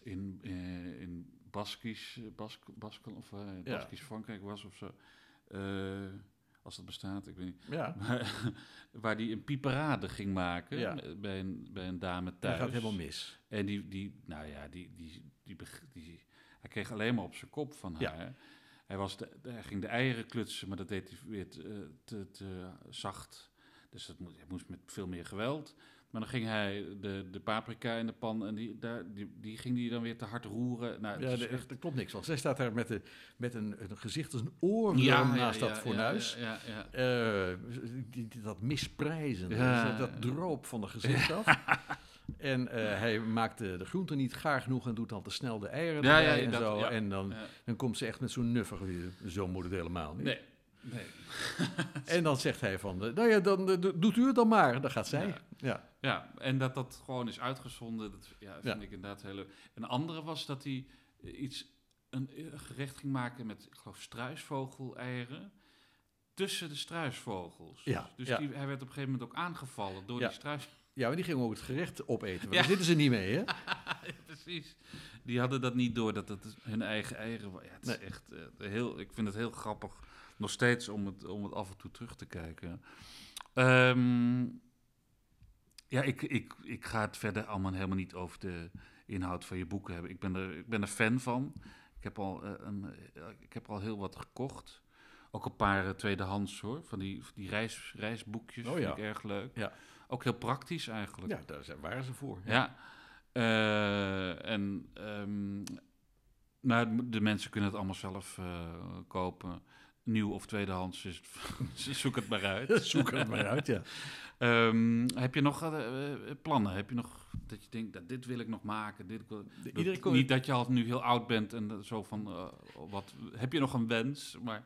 in, eh, in Baskisch, Bask, Basken of eh, Ja. Baskisch Frankrijk was of zo. Eh, als dat bestaat, ik weet niet. Ja, Maar, waar hij een pieperade ging maken Ja. bij, een, bij een dame dat thuis. gaat helemaal mis. En die, die nou ja, die, die, die, die, hij kreeg alleen maar op zijn kop van Ja. haar. Hij, was de, hij ging de eieren klutsen, maar dat deed hij weer te, te, te zacht. Dus dat moest, hij moest met veel meer geweld. Maar dan ging hij de, de paprika in de pan en die, daar, die, die ging hij dan weer te hard roeren. Nou, Ja, het er, er klopt niks van. Zij staat daar met, de, met een, een gezicht als een oor Ja, ja, naast ja, dat fornuis. Ja, ja, ja. Eh, die- die- dat misprijzen, dat, droop van de gezicht af. En eh, hij maakt de, de groenten niet gaar genoeg en doet dan te snel de eieren Ja, en dat- zo. ja. En dan, dan komt ze echt met zo'n nuffig weer. Zo moet het helemaal niet. Nee, nee. En dan zegt hij van, eh, nou ja, dan eh, do- doet u het dan maar. Dan gaat zij. Ja. Ja. Ja, en dat dat gewoon is uitgezonden, dat ja, vind Ja. ik inderdaad heel leuk. Een andere was dat hij eh, iets, een, gerecht ging maken met, ik geloof, struisvogel-eieren tussen de struisvogels. Ja, Dus ja. Die, hij werd op een gegeven moment ook aangevallen door Ja. die struis... ja, maar die gingen ook het gerecht opeten. Daar zitten ze niet mee, hè? Precies. Die hadden dat niet door, dat het hun eigen eieren waren. Ja, het is echt heel, ik vind het heel grappig, nog steeds, om het, om het af en toe terug te kijken. Ehm, ja, ik, ik, ik ga het verder allemaal helemaal niet over de inhoud van je boeken hebben. Ik ben er, ik ben er fan van. Ik heb al, eh, een, eh, ik heb al heel wat gekocht. Ook een paar eh, tweedehands hoor, van die, die reis, reisboekjes. Oh, vind ja. ik erg leuk. Ja. Ook heel praktisch eigenlijk. Ja, daar zijn- waren ze voor. Ja. Eh, en nou, de mensen kunnen het allemaal zelf kopen. Nieuw of tweedehands, dus zoek het maar uit. Zoek het maar uit, ja. Ehm, heb je nog eh, eh, plannen? Heb je nog dat je denkt, dat dit wil ik nog maken? Dit dat- kon- niet dat je al nu heel oud bent en zo van, eh, wat, heb je nog een wens? Maar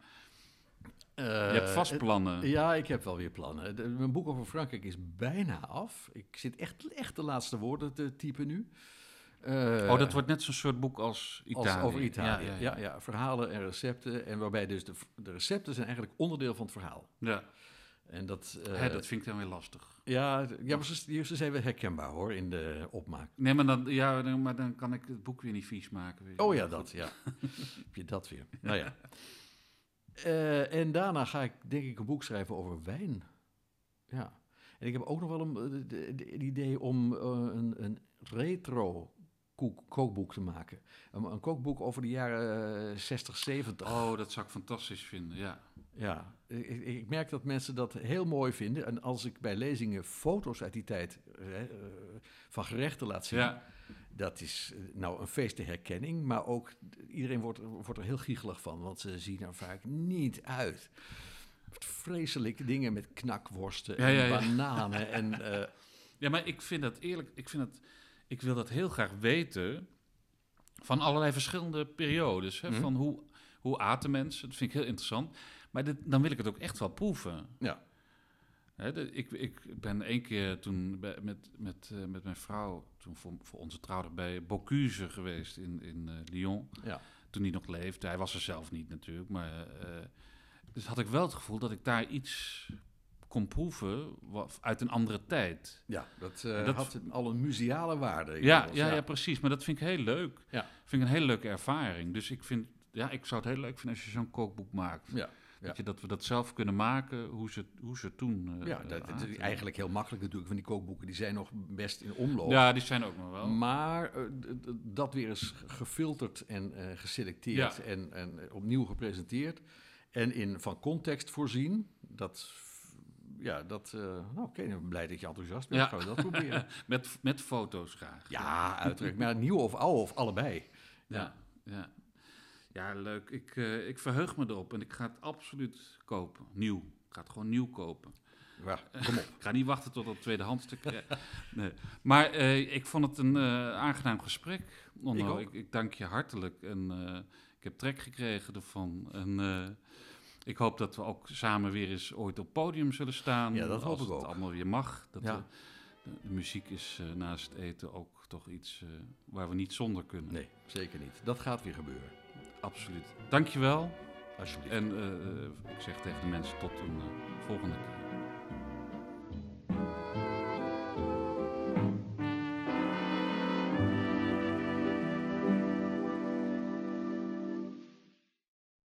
je hebt vast plannen. Ja, ik heb wel weer plannen. De- mijn boek over Frankrijk is bijna af. Ik zit echt, echt de laatste woorden te typen nu. Eh, oh, dat wordt net zo'n soort boek als Italië. Als over Italië. Ja, Ja, ja, ja, verhalen en recepten. En waarbij dus de, de recepten zijn eigenlijk onderdeel van het verhaal. ja. En dat, Hè, dat vind ik dan weer lastig. ja, ja, maar ze, ze zijn wel herkenbaar hoor in de opmaak. Nee, maar dan, ja, dan, maar dan kan ik het boek weer niet vies maken. weet Oh ja, dat, ja. Heb je dat weer. Nou ja. Eh, en daarna ga ik denk ik een boek schrijven over wijn. Ja. En ik heb ook nog wel een, de- de- het idee om een, een retro kookboek te maken. Een, een kookboek over de jaren eh, 60, 70. Oh, dat zou ik fantastisch vinden, ja. Ja, ik, ik- merk dat mensen dat heel mooi vinden. En als ik bij lezingen foto's uit die tijd eh, eh, van gerechten laat zien, Ja, dat is eh, nou een feest de herkenning. Maar ook iedereen wordt, wordt er heel giechelig van, want ze zien er vaak niet uit. Vreselijke dingen met knakworsten en ja, ja. bananen. En, eh, ja, maar ik vind dat eerlijk, ik, vind dat, ik wil dat heel graag weten van allerlei verschillende periodes. Hè, Mhm. Van hoe, hoe aten mensen, dat vind ik heel interessant. Maar dit, dan wil ik het ook echt wel proeven. ja, Hè, de- ik, ik ben één keer toen bij- met, met, eh, met mijn vrouw, toen voor, voor onze trouwdag bij Bocuse geweest in, in eh, Lyon. ja, Toen hij nog leefde. Hij was er zelf niet natuurlijk, maar... eh, dus had ik wel het gevoel dat ik daar iets kon proeven uit een andere tijd. ja, dat, eh, Dat- had al een museale waarde. Ja, ja, ja, precies. Maar dat vind ik heel leuk. Ja. Vind ik een hele leuke ervaring. Dus ik vind, ja, ik zou het heel leuk vinden als je zo'n kookboek maakt. Ja, Dat, je, dat we dat zelf kunnen maken, hoe ze, hoe ze toen eh, Ja, dat, dat is eigenlijk heel makkelijk natuurlijk van die kookboeken. Die zijn nog best in omloop. Ja, die zijn ook nog wel. Maar eh, dat weer eens gefilterd en eh, geselecteerd Ja. en, en eh, opnieuw gepresenteerd. En in van context voorzien. Dat, ja, dat, eh, nou oké, ben blij dat je enthousiast bent. Ja. Gaan we dat proberen. Met, met foto's graag. ja, uiteraard. Maar nieuw of oude of allebei. Ja, ja. ja leuk. Ik, eh, ik verheug me erop en ik ga het absoluut kopen. Nieuw. Ik ga het gewoon nieuw kopen. Ja, kom op. Ik ga niet wachten tot het tweedehands te krijgen. Nee. Maar eh, ik vond het een aangenaam gesprek. Onno. Ik ik, ik dank je hartelijk. En ik heb trek gekregen ervan. En ik hoop dat we ook samen weer eens ooit op podium zullen staan. Ja, dat hoop als ik het ook. allemaal weer mag. Dat Ja. de, de muziek is eh, naast het eten ook toch iets eh, waar we niet zonder kunnen. Nee, zeker niet. Dat gaat weer gebeuren. Absoluut. Dankjewel. Alsjeblieft. En eh, ik zeg tegen de mensen tot een volgende keer.